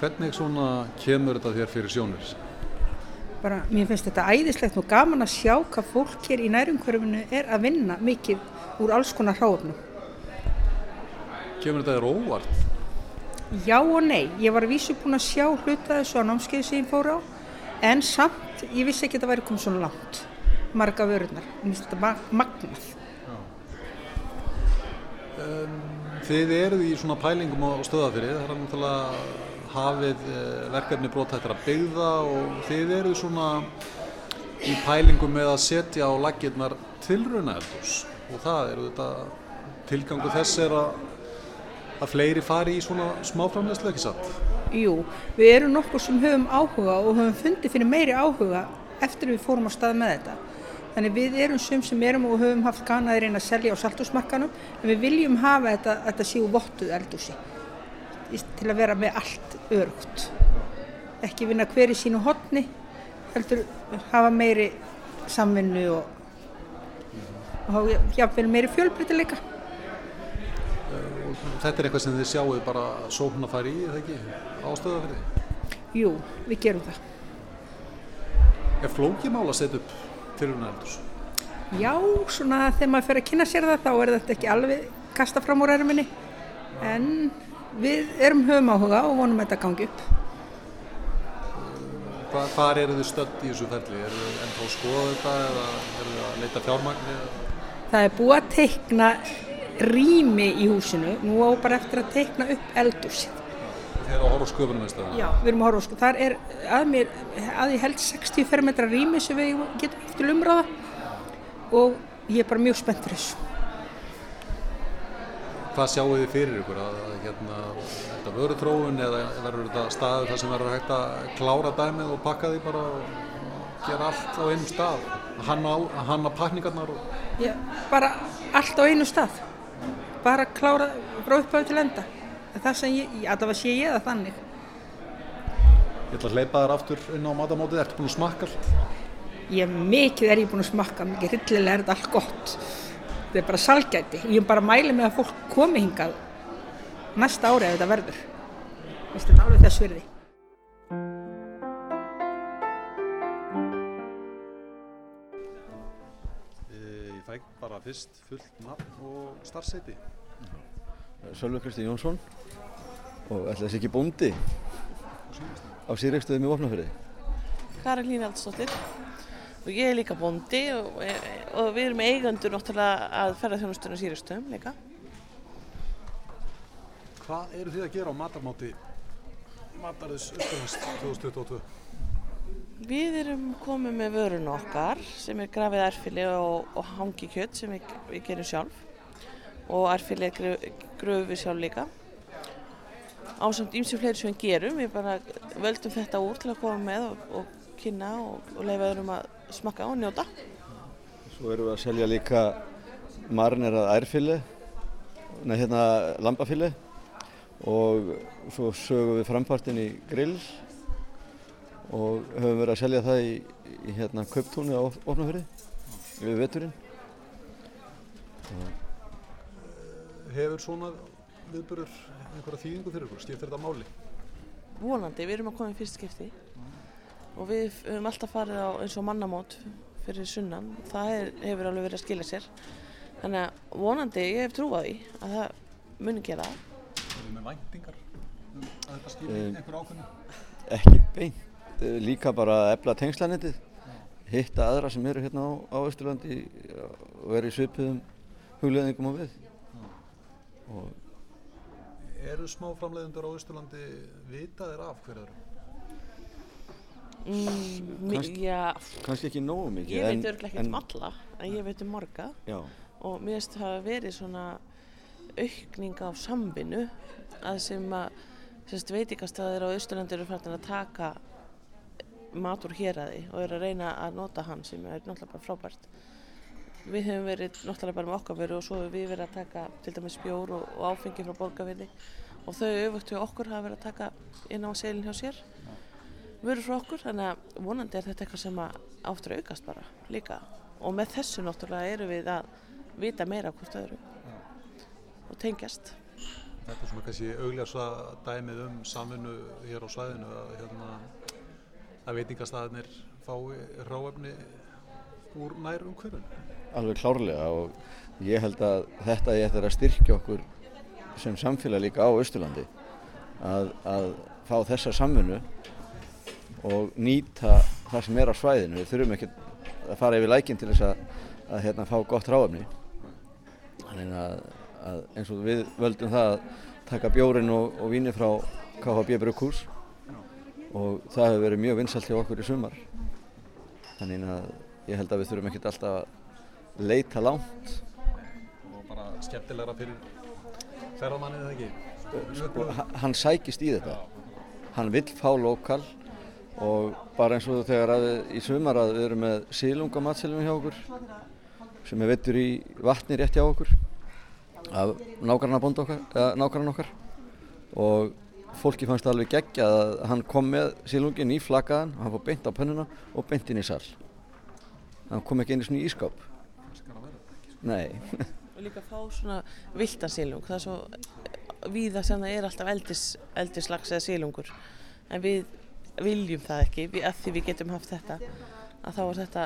hvernig svona kemur þetta þér fyrir sjónir? Bara, mér finnst þetta æðislegt og gaman að sjá hvað fólk hér í nærumhverfunu er að vinna mikið úr alls konar hráfnum. Kemur þetta þér óvart? Já og nei. Ég var að vísu búin að sjá hluta þessu á námskeiðu sem ég fór á en samt, ég vissi ekki að þetta væri komið svona langt marga. Mér finnst þetta magnað. Um, þið eruð í svona pælingum á stöðafyrið, það er náttúrulega hafið verkefni brotættir að byggða og þið eruð svona í pælingum með að setja á laggirnar tilruna eldurs. og það eru þetta tilgangu þess er að, að fleiri fari í svona smáframlegslu ekki satt. Jú, við erum nokkur sem höfum áhuga og höfum fundið fyrir meiri áhuga eftir við fórum á stað með þetta. Þannig við erum sum sem erum og höfum haft ganaði reyna að selja á saltúsmarkanum en við viljum hafa þetta, þetta séu vottuð eldúsi til að vera með allt örugt. Ekki vinna hver í sínu hotni, heldur hafa meiri samvinnu og, og hafa meiri fjölbreytileika. Þetta er eitthvað sem þið sjáu bara sókn að fara í, eða ekki, ástöða fyrir því? Jú, við gerum það. Er flókimál að setja upp tilhörna eldurs? Já, svona þegar maður fyrir að kynna sér það þá er þetta ekki alveg kasta fram úr erminni en við erum höfum áhuga og vonum að þetta gangi upp. Hva, hvar eru þið stödd í þessu ferli? Er þið ennþá að skoða þetta eða eru þið að leita fjármagni? Það er búið að teikna rými í húsinu, nú á bara eftir að teikna upp eldúsið. Þið eru að horfa á sköpunum í staðan? Já, við erum á sko. Það er að mér, að ég held 60 fermetra rými sem við getum eftir umræða og ég er bara mjög spennt fyrir þessu. Hvað sjáu þið fyrir ykkur? Að, að hérna, þetta vöru þróun eða verður þetta staður þar sem verður hægt að klára dæmið og pakka því bara og gera allt á einum stað? Hanna, hanna pakningarnar? Og... Já, bara allt á einu stað. Bara klára frá upphæðu til enda. Það sem ég, allavega sé ég það þannig. Ég ætla að hleypa þér aftur inn á matamótið, ertu búin að smakka allt? Ég mikið er ég búin að smakka, mikið hryllilega er þetta allt gott. Þetta er bara salgæti. Ég er bara að mæla með að fólk komi hingað næsta ári ef þetta verður. Þetta er alveg þess virði. Fyrst fullt nafn og starfseti. Sölvi Kristi Jónsson og ætla þessi ekki bóndi á síreikstöðum í Vopnafjörði. Karin Lín Aldsdóttir og ég er líka bóndi og, og við erum eigandur náttúrulega að ferða þjónustunum síreikstöðum líka. Hvað eru þið að gera á matamóti Matarðis Östurhast 2022? Við erum komið með vörun okkar sem er grafið erfili og, og hangikjött sem við, við gerum sjálf og erfili gröfum við sjálf líka. Ásamt ímsum fleiri sem við gerum, við bara völdum þetta úr til að koma með og, og kynna og, og leifa öðrum að smakka og njóta. Svo erum við að selja líka marinerað ærfili, nei hérna lambafili og svo sögum við frampartin í grill og höfum verið að selja það í, í hérna köptúni á Opnafjörði við veturinn. Hefur svona viðbörur einhverja þýðingu fyrir ykkur? Skiptir þetta máli? Vonandi, við erum að koma í fyrst skipti og við höfum alltaf farið á eins og mannamót fyrir sunnan. Það er, hefur alveg verið að skilja sér. Þannig að vonandi, ég hef trú á því að það muni gera það. Er þið með væntingar um að þetta skilja Um, einhver ákveðinu? Ekki beint, líka bara að efla tengslanetið, hitta aðra sem eru hérna á, á Östurlandi og vera í svipuðum hugleðingum og við. Og Eru smáframleiðendur á Östurlandi vitaðir af hverjar? Mm, Kannski- já, kannski ekki nógu mikið. ég en- veit örglega ekki en- um alla, en ég veit um marga Já, og mér finnst það hafa verið svona aukning á samvinnu að sem að sérst, veitingastæðir á Austurlandi eru farin að taka mat úr héraði og eru að reyna að nota hann sem er náttúrulega bara frábært. Við hefum verið náttúrulega bara með okkar veru og svo hefur við verið að taka til dæmis bjór og, og áfengi frá borgarvinni og þau við okkur hafa verið að taka inn á selin hjá sér vörur frá okkur þannig að vonandi er þetta eitthvað sem að áttur að aukast bara líka og með þessu náttúrulega erum við að vita meira hvort öðru og tengjast. Þetta er svona kannski augljása dæmið um samvinnu hér á svæðinu að, hérna, að veitingastæðinir fái ráefni úr nær umhverfun. alveg klárlega og ég held að þetta er eftir að styrkja okkur sem samfélag líka á Östurlandi að, að fá þessa samfunnu og nýta það sem er á svæðinu. Við þurfum ekki að fara yfir lækinn til þess að, að hérna, fá gott ráðefni. Þannig að, að eins og við völdum það að taka bjórin og, og víni frá KHB Brukkús og það hefur verið mjög vinsalt hjá okkur í sumar. Þannig að ég held að við þurfum ekkert alltaf að leita langt skemmtilegra fyrir ferðamannið eða ekki? Sko, hann sækist í þetta. Hann vill fá lokal og bara eins og þegar að í sumar að við erum með sílungamatselum hjá okkur sem er vettur í vatni rétt hjá okkur af nágranna bónd okkar, eða nágranna okkar og fólki fannst alveg geggja að hann kom með sílungin í flakaðan, hann fór beint á pönnuna og beint inn í sall. Hann kom ekki inn í svona ískáp. Nei. og líka fá svona viltan sílung það er svo víða sem það er alltaf eldis, eldislags eða sílungur en við viljum það ekki við, að því við getum haft þetta að þá er þetta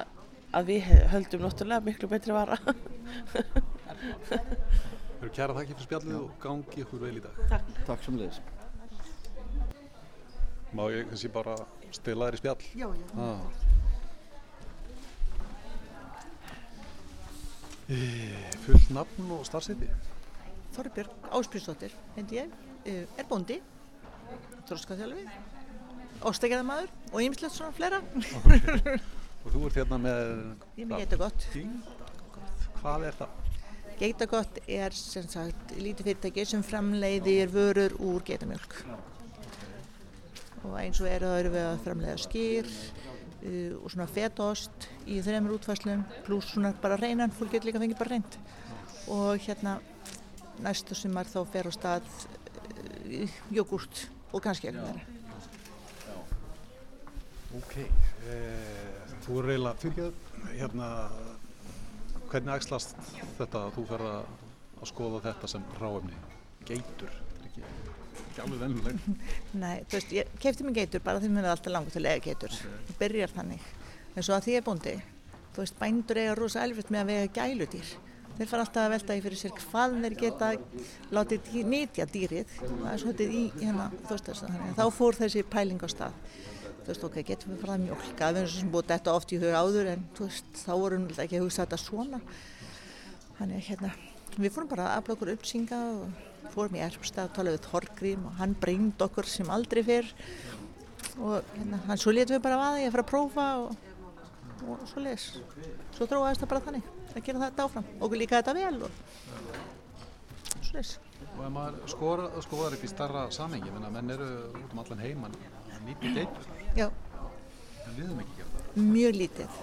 að við höldum náttúrulega miklu betri vara kæra þakki fyrir spjallið og gangi ykkur vel í dag. Takk. Takk sem leiðis. Má ég kannski bara stila þér í spjall? Já, já. Ah. E, fullt nafn og starfseti? Þorbjörg Ásprísdóttir, heiti ég, eh, er bóndi, þróskaþjálfi, óstakjæðamaður og ýmislegt svona fleira. Og þú ert hérna með... Ég er með Geitagott. Hvað er það? Geitagott er sem sagt lítið fyrirtæki sem framleiðir vörur úr geitamjölk. Og eins og er það eru við að framleiða skýr uh, og svona fetost í þreymur útfæslum pluss svona bara reynan, fólk getur líka fengið bara reynd. Og hérna næstu sumar þá fer á stað uh, jógurt og kannski eitthvað þeirra. Ok, e, þú er reyla fyrir hérna, hvernig ægslast þetta að þú fer að, skoða þetta sem ráefni? Geitur, er ekki, alveg vennuleg. Nei, þú veist, ég kefti mig geitur bara því mér er alltaf langur til að eiga geitur. Það byrjar þannig. En svo að því ég er bóndi, þú veist, bændur eiga rosa elfitt með að vega gæludýr. Þeir fara alltaf að velta í fyrir sér hvað þeir geta látið dý- nýtja dýrið. Það er svolítið í hérna, þú veist þess að þannig. Þá fór þessi pæling á stað. Þú veist, ok, getum við farað að mjólka. Við erum svo sem búið þetta oft í huga áður en þú veist, þá vorum við ekki að hugsa þetta svona. Þannig að hérna, við fórum bara að afla okkur uppsinga og fórum í erfstað að tala við Þorgrím og hann breynd okkur sem aldrei fyrr og hérna, hann svo letum við bara í að fara að prófa og, og svo les. Svo þróaðist það bara þannig að gera þetta áfram. Okkur líka þetta vel og svo les. Og ef maður skora, skoðar upp í starra samengi, menn eru út um allan heimann, nýtti geitur, Já, en við höfum ekki gert það. mjög lítið.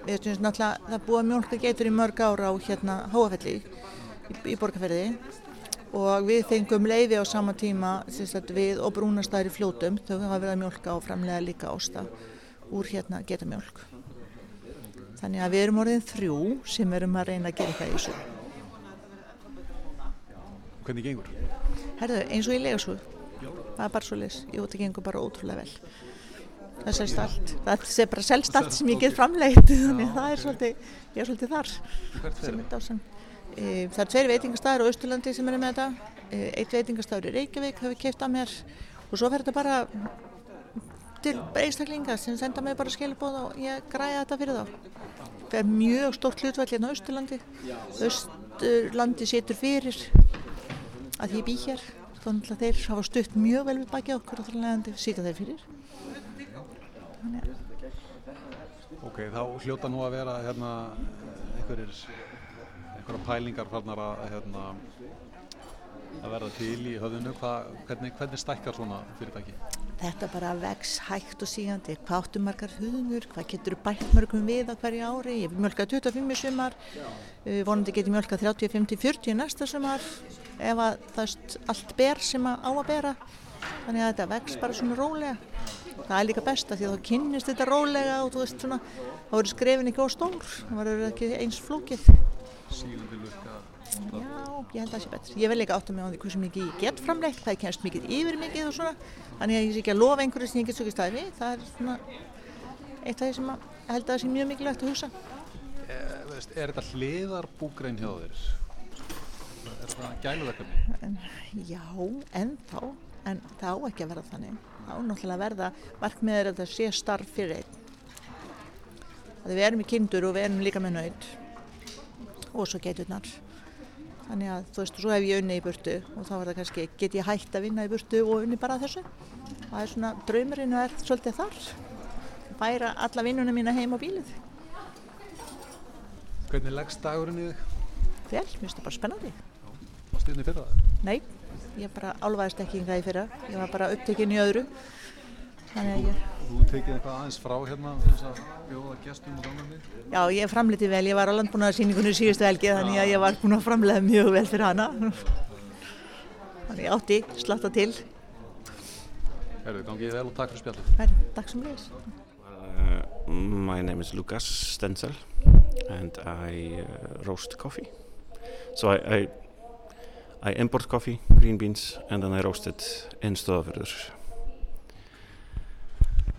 Við veistum náttúrulega, það búið að mjólka geitur í mörg ára á hérna Háafelli í, í Borgarferði og við fengum leiði á sama tíma við og brúnastæðir í fljótum þau hafa verið að mjólka og framlega líka ásta úr hérna getamjólk. Þannig að við erum orðin þrjú sem erum að reyna að gera eitthvað í þessu. Hvernig gengur? Herðu, eins og í legasú, það er bara svo leys, jú, það gengur bara ótrúlega vel. Það selst allt, það er bara selst allt sem ég get framleitt, þannig að það er svolítið, ég er svolítið þar. Sem er dásan. Það er tveir veitingastæðir á Austurlandi sem eru með þetta, eitt veitingastæður í Reykjavík hefur keift af mér og svo fer þetta bara til einstaklinga sem senda mig bara skilabóð og ég græða þetta fyrir þá. Það er mjög stórt hlutvall hérna á Austurlandi, Austurlandi setur fyrir að ég bý hér. Þannig að þeir hafa stutt mjög vel við baki okkur og þannig að sýta þeir fyrir. Þannig að Ok, þá hljóta nú að vera hérna einhverjir einhverja pælingar farnar að hérna að verða til í höfðinu. Hva, hvernig, hvernig stækkar svona fyrirtæki? þetta bara vex hægt og sígandi. Hvað áttu margar hugnur, hvað getur bætt mörgum við á hverju ári, ég mjölka 25 í sumar. Uh, vonandi getur mjölka 30, 50, 40 næsta sumar ef að það allt ber sem að á að bera. Þannig að þetta vex bara svona rólega. Það er líka besta því að þá kynnist þetta rólega og þú veist svona þá verður skrefin ekki á stór. Það verður ekki eins flókið Sígandi lukka Já, ég held að það sé betur. Ég vil líka átta mig á því hversu mikið ég get framleitt, hvað ég kemst mikið yfir mikið og svona. Þannig að ég sé ekki að lofa einhverju sem ég get svo ekki staðið við. Það er svona eitt af því sem að, held að það sé mjög mikilvægt að hugsa. e, veist, Er þetta hliðarbúgrein hjá þér? Er þetta gæluverkefni? En, já, en það á ekki að verða þannig. Það á náttúrulega að verða markmiður að það sé starf fyrir einn. Að við erum í kindur og við erum líka með naut og svo geiturnar. Þannig að þú veist, svo hef ég unni í burtu og þá er það kannski, get ég hægt að vinna í burtu og unni bara þessu. Það er svona, draumurinn er svolítið þar. Bæra alla vinnuna mína heim á bílið. Hvernig leggst dagurinn í þig? Vel, mér finnst það bara spennandi. komast inn í fyrra? Nei, ég bara álvaðist ekki yngar í fyrra. Ég var bara upptekinn í öðru. Þannig að ég... Þú tekið eitthvað aðeins frá hérna þess að bjóða gestum og gangandi? Já, ég framleiti vel. Ég var á landbúnaðarsýningunni síðustu helgi þannig að ég var búin að framlega mjög vel fyrir hana. Þannig ég átti slatta til. Herðu, gangið vel og takk fyrir spjallið. Herðu, takk sem leis. Uh, my name is Lucas Stenzel and I uh, roast coffee. So I, I, I import coffee, green beans, and then I roast it in Stöðafjörður.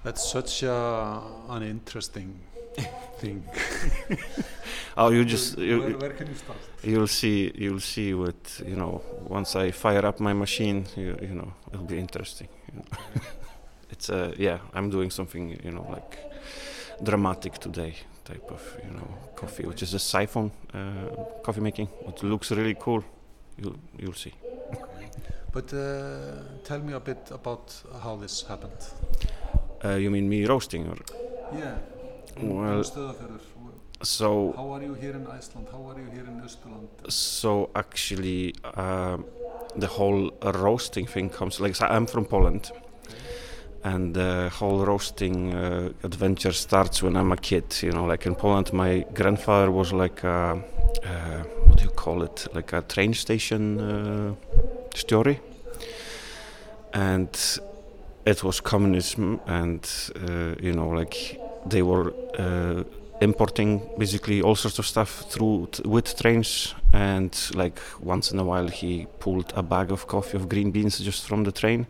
That's such a, an interesting thing. oh, you just you, where, where can you start? You'll see. You'll see what you know. Once I fire up my machine, you, you know, it'll be interesting. You know. it's uh, yeah. I'm doing something you know like dramatic today type of you know coffee, which is a siphon uh, coffee making. It looks really cool. You'll you'll see. But uh, tell me a bit about how this happened. Uh, you mean me roasting or? Yeah. Well, so how are you here in Iceland? How are you here in Österland? So actually, uh, the whole roasting thing comes like so I'm from Poland, and the whole roasting uh, adventure starts when I'm a kid. You know, like in Poland, my grandfather was like a, uh, what do you call it? Like a train station uh, story, and it was communism, and uh, you know, like they were uh, importing basically all sorts of stuff through with trains. And like once in a while he pulled a bag of coffee of green beans just from the train.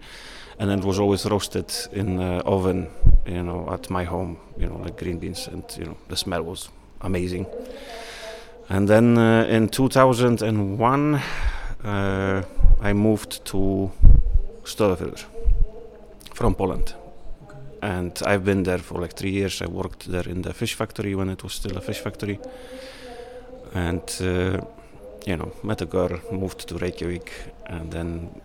And it was always roasted in the oven you know at my home you know like green beans and you know the smell was amazing. And then uh, in 2001 uh, I moved to Stöðafjörður from Poland and I've been there for like three years. I worked there in the fish factory when it was still a fish factory, and uh, you know, met a girl, moved to Reykjavik, and then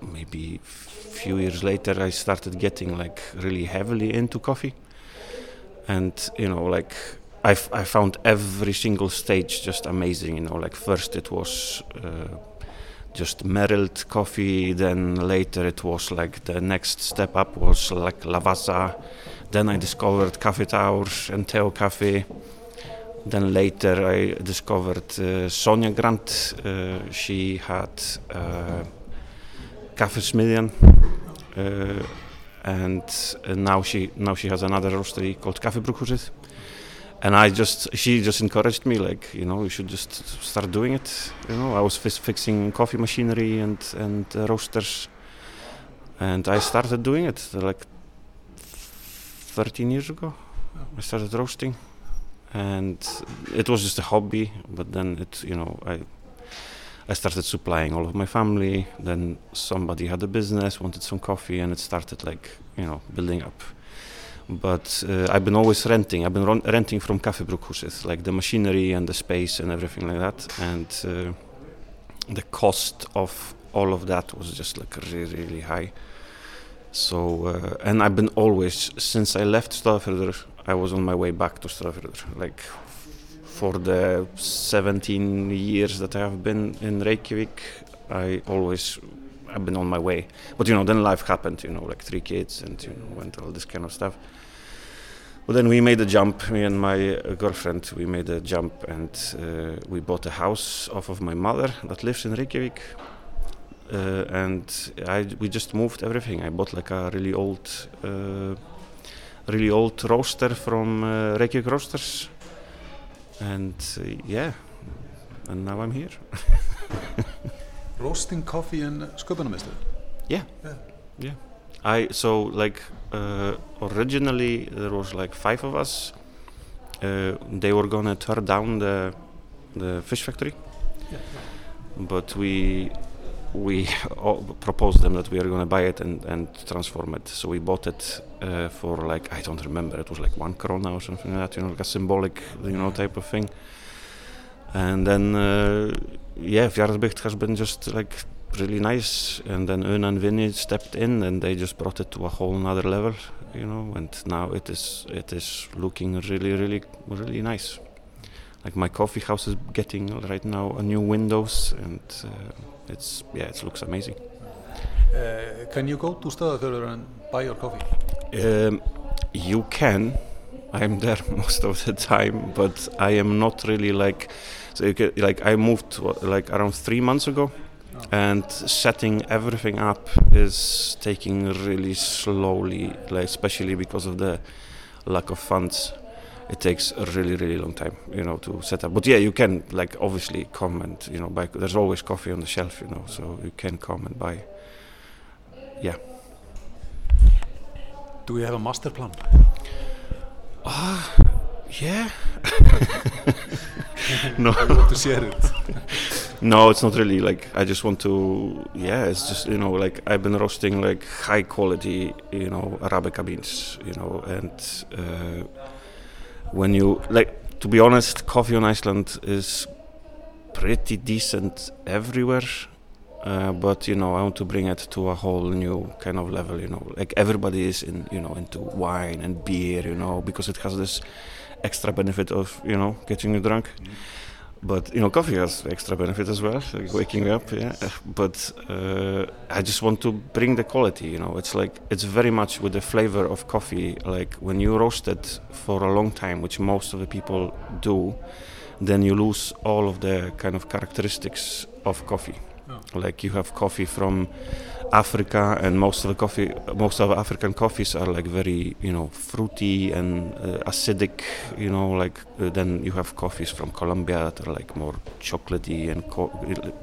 maybe few years later I started getting like really heavily into coffee, and you know, like I, I found every single stage just amazing. You know, like first it was. Uh, just Merrilt coffee. Then later it was like the next step up was like Lavazza. Then I discovered Cafe Tower and Teo Cafe. Then later I discovered uh, Sonja Grant. Uh, she had uh, Cafe Smidian. Uh, and now she now she has another roastery called Cafe Brughuset and I just she just encouraged me like you know you should just start doing it you know. I was fixing coffee machinery and and uh, roasters. And I started doing it like 13 years ago. I started roasting. And it was just a hobby but then it you know I I started supplying all of my family. Then somebody had a business wanted some coffee and it started like you know building up but uh, I've been always renting. I've been renting from Cafe like the machinery and the space and everything like that. And uh, the cost of all of that was just like really, really high. So, uh, and I've been always, since I left Stafjörður, I was on my way back to Stafjörður. Like for the 17 years that I have been in Reykjavik, I always I've been on my way. But you know, then life happened. You know, like three kids and you know, went all this kind of stuff. But then we made a jump. Me and my uh, girlfriend, we made a jump, and uh, we bought a house off of my mother that lives in Reykjavik. Uh, and I, we just moved everything. I bought like a really old, uh, really old roaster from uh, Reykjavik Roasters, and uh, yeah, and now I'm here. Roasting coffee in Sköpunarmiðstöð? Yeah. yeah. Yeah. I so like uh, originally there was like five of us. Uh, they were gonna tear down the the fish factory, yeah. but we we proposed them that we are gonna buy it and, and transform it. So we bought it uh, for like I don't remember. It was like one krona or something like that. You know, like a symbolic you know type of thing. And then uh, yeah, Fjarðabyggð has been just like really nice and then Una and Vinny stepped in and they just brought it to a whole another level you know and now it is it is looking really really really nice. Like my coffee house is getting right now a new windows and uh, it's yeah it looks amazing. Uh, can you go to Stöðafjörður and buy your coffee? um, you can. I'm there most of the time but i am not really like so like i moved like around three months ago. And setting everything up is taking really slowly like especially because of the lack of funds. It takes a really really long time you know to set up. But yeah you can like obviously come and you know buy there's always coffee on the shelf you know so you can come and buy. Yeah. Do we have a master plan? Ah, yeah. no. You want to share it? no, it's not really like I just want to. Yeah, it's just you know like I've been roasting like high quality you know arabica beans you know and uh, when you like to be honest, coffee on Iceland is pretty decent everywhere. Uh, but you know, I want to bring it to a whole new kind of level. You know, like everybody is in, you know, into wine and beer. You know, because it has this extra benefit of, you know, getting you drunk. But you know, coffee has extra benefit as well, like waking up. Yeah. But uh, I just want to bring the quality. You know, it's like it's very much with the flavor of coffee. Like when you roast it for a long time, which most of the people do, then you lose all of the kind of characteristics of coffee. Like you have coffee from Africa, and most of the coffee, most of African coffees are like very, you know, fruity and uh, acidic. You know, like uh, then you have coffees from Colombia that are like more chocolatey and,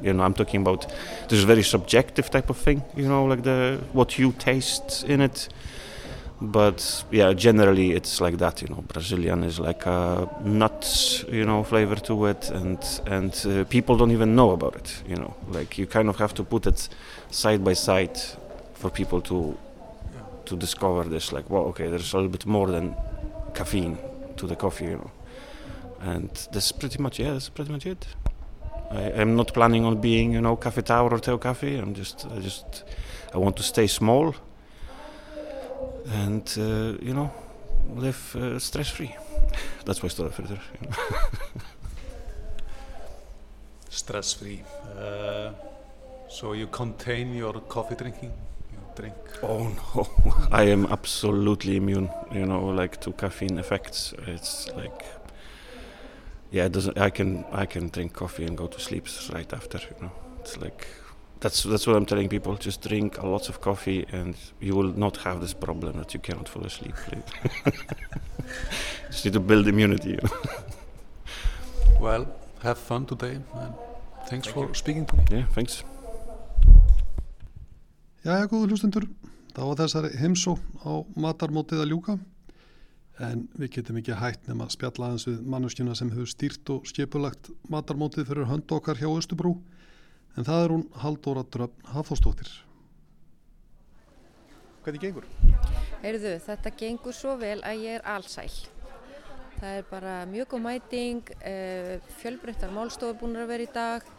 you know, I'm talking about this very subjective type of thing. You know, like the what you taste in it but yeah generally it's like that you know. Brazilian is like a nuts you know flavor to it and and uh, people don't even know about it you know. Like you kind of have to put it side by side for people to to discover this like well okay there's a little bit more than caffeine to the coffee you know. And that's pretty much yeah that's pretty much it. I, i'm not planning on being you know cafe tower or teo coffee i'm just i just i want to stay small and uh, you know live uh, stress free that's why Stöðafjörður you know. Stress free. Uh, so you contain your coffee drinking? You drink? oh no I am absolutely immune you know like to caffeine effects it's like yeah it doesn't I can I can drink coffee and go to sleep right after you know it's like that's that's what I'm telling people. Just drink a lot of coffee and you will not have this problem that you cannot fall asleep just need to build immunity you know? Well, have fun today and thanks for speaking to me. yeah thanks. Jæja, góður hlustendur, þá var þessari heimsó á matarmótið að ljúka. En við getum ekki hætt nema að spjalla aðeins við manneskjuna sem hefur stýrt og skipulagt matarmótið fyrir hönd okkar hjá Östubrú en það er hún Halldóra Dröfn Hafþórsdóttir. Hvernig gengur? Heyrðu, þetta gengur svo vel að ég er allsæl. Það er bara mjög góð mæting, uh, fjölbreyttar málstofur búin að vera í dag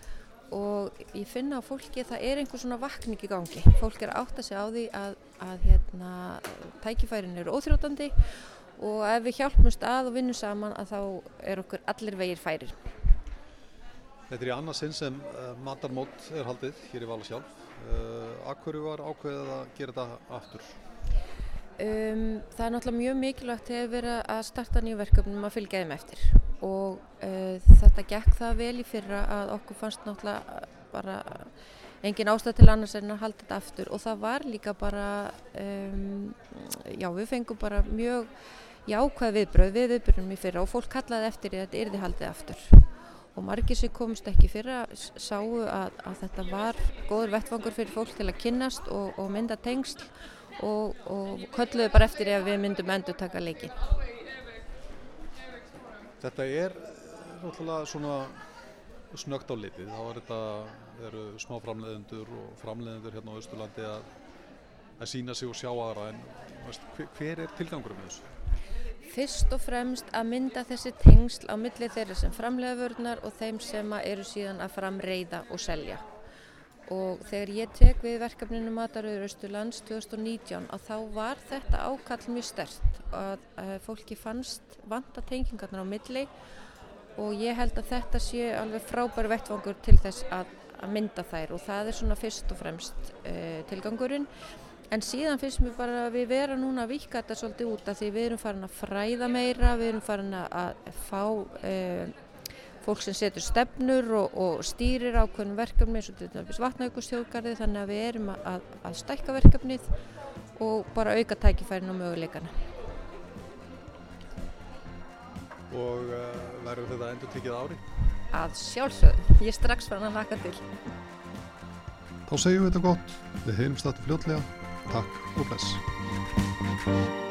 og ég finna á fólki að það er einhver svona vakning í gangi. Fólk er átt að segja á því að, að hérna, tækifærin eru óþrótandi og ef við hjálpumst að og vinnum saman að þá er okkur allir vegir færir. Þetta er í annað sinn sem uh, matarmót er haldið hér í Vala sjálf. Uh, Akkurju var ákveðið að gera þetta aftur? Um, það er náttúrulega mjög mikilvægt við erum að starta nýju verkefnum að fylgja þeim eftir og uh, þetta gekk það vel í fyrra að okkur fannst náttúrulega bara engin ástæð til annars en að halda þetta aftur og það var líka bara, um, já við fengum bara mjög jákvæð viðbröð við viðbröðum í fyrra og fólk kallaði eftir því að þetta yrði haldið aftur og margir sem komst ekki fyrra sáu að, að þetta var góður vettfangur fyrir fólk til að kynnast og, og mynda tengsl og, og kölluðu bara eftir ef við myndum endur taka leikin. Þetta er náttúrulega svona snögt á litið. Þá er þetta, eru smá framleiðendur og framleiðendur hérna á Östurlandi að, að sína sig og sjá aðra en veist, hver, hver er tilgangurum þessu? Fyrst og fremst að mynda þessi tengsl á milli þeirra sem framlega vörnar og þeim sem eru síðan að framreiða og selja. Og þegar ég tek við verkefninu Mataröður Östurlands 2019 að þá var þetta ákall mjög stert að fólki fannst vanta tengingarnar á milli og ég held að þetta sé alveg frábær vettvangur til þess að, að mynda þær og það er svona fyrst og fremst uh, tilgangurinn en síðan finnst mér bara að við vera núna að vika þetta svolítið út af því við erum farin að fræða meira, við erum farin að fá uh, fólk sem setur stefnur og, og stýrir ákveðnum verkefni eins og til dæmis vatnaugustjóðgarði þannig að við erum að, að stækka verkefnið og bara auka tækifærin og möguleikana. Og uh, verður þetta endur tekið ári? Að sjálfsögðu, ég er strax farin að laka til. Þá segjum við þetta gott, við heyrumst þetta fljótlega, takk og bless.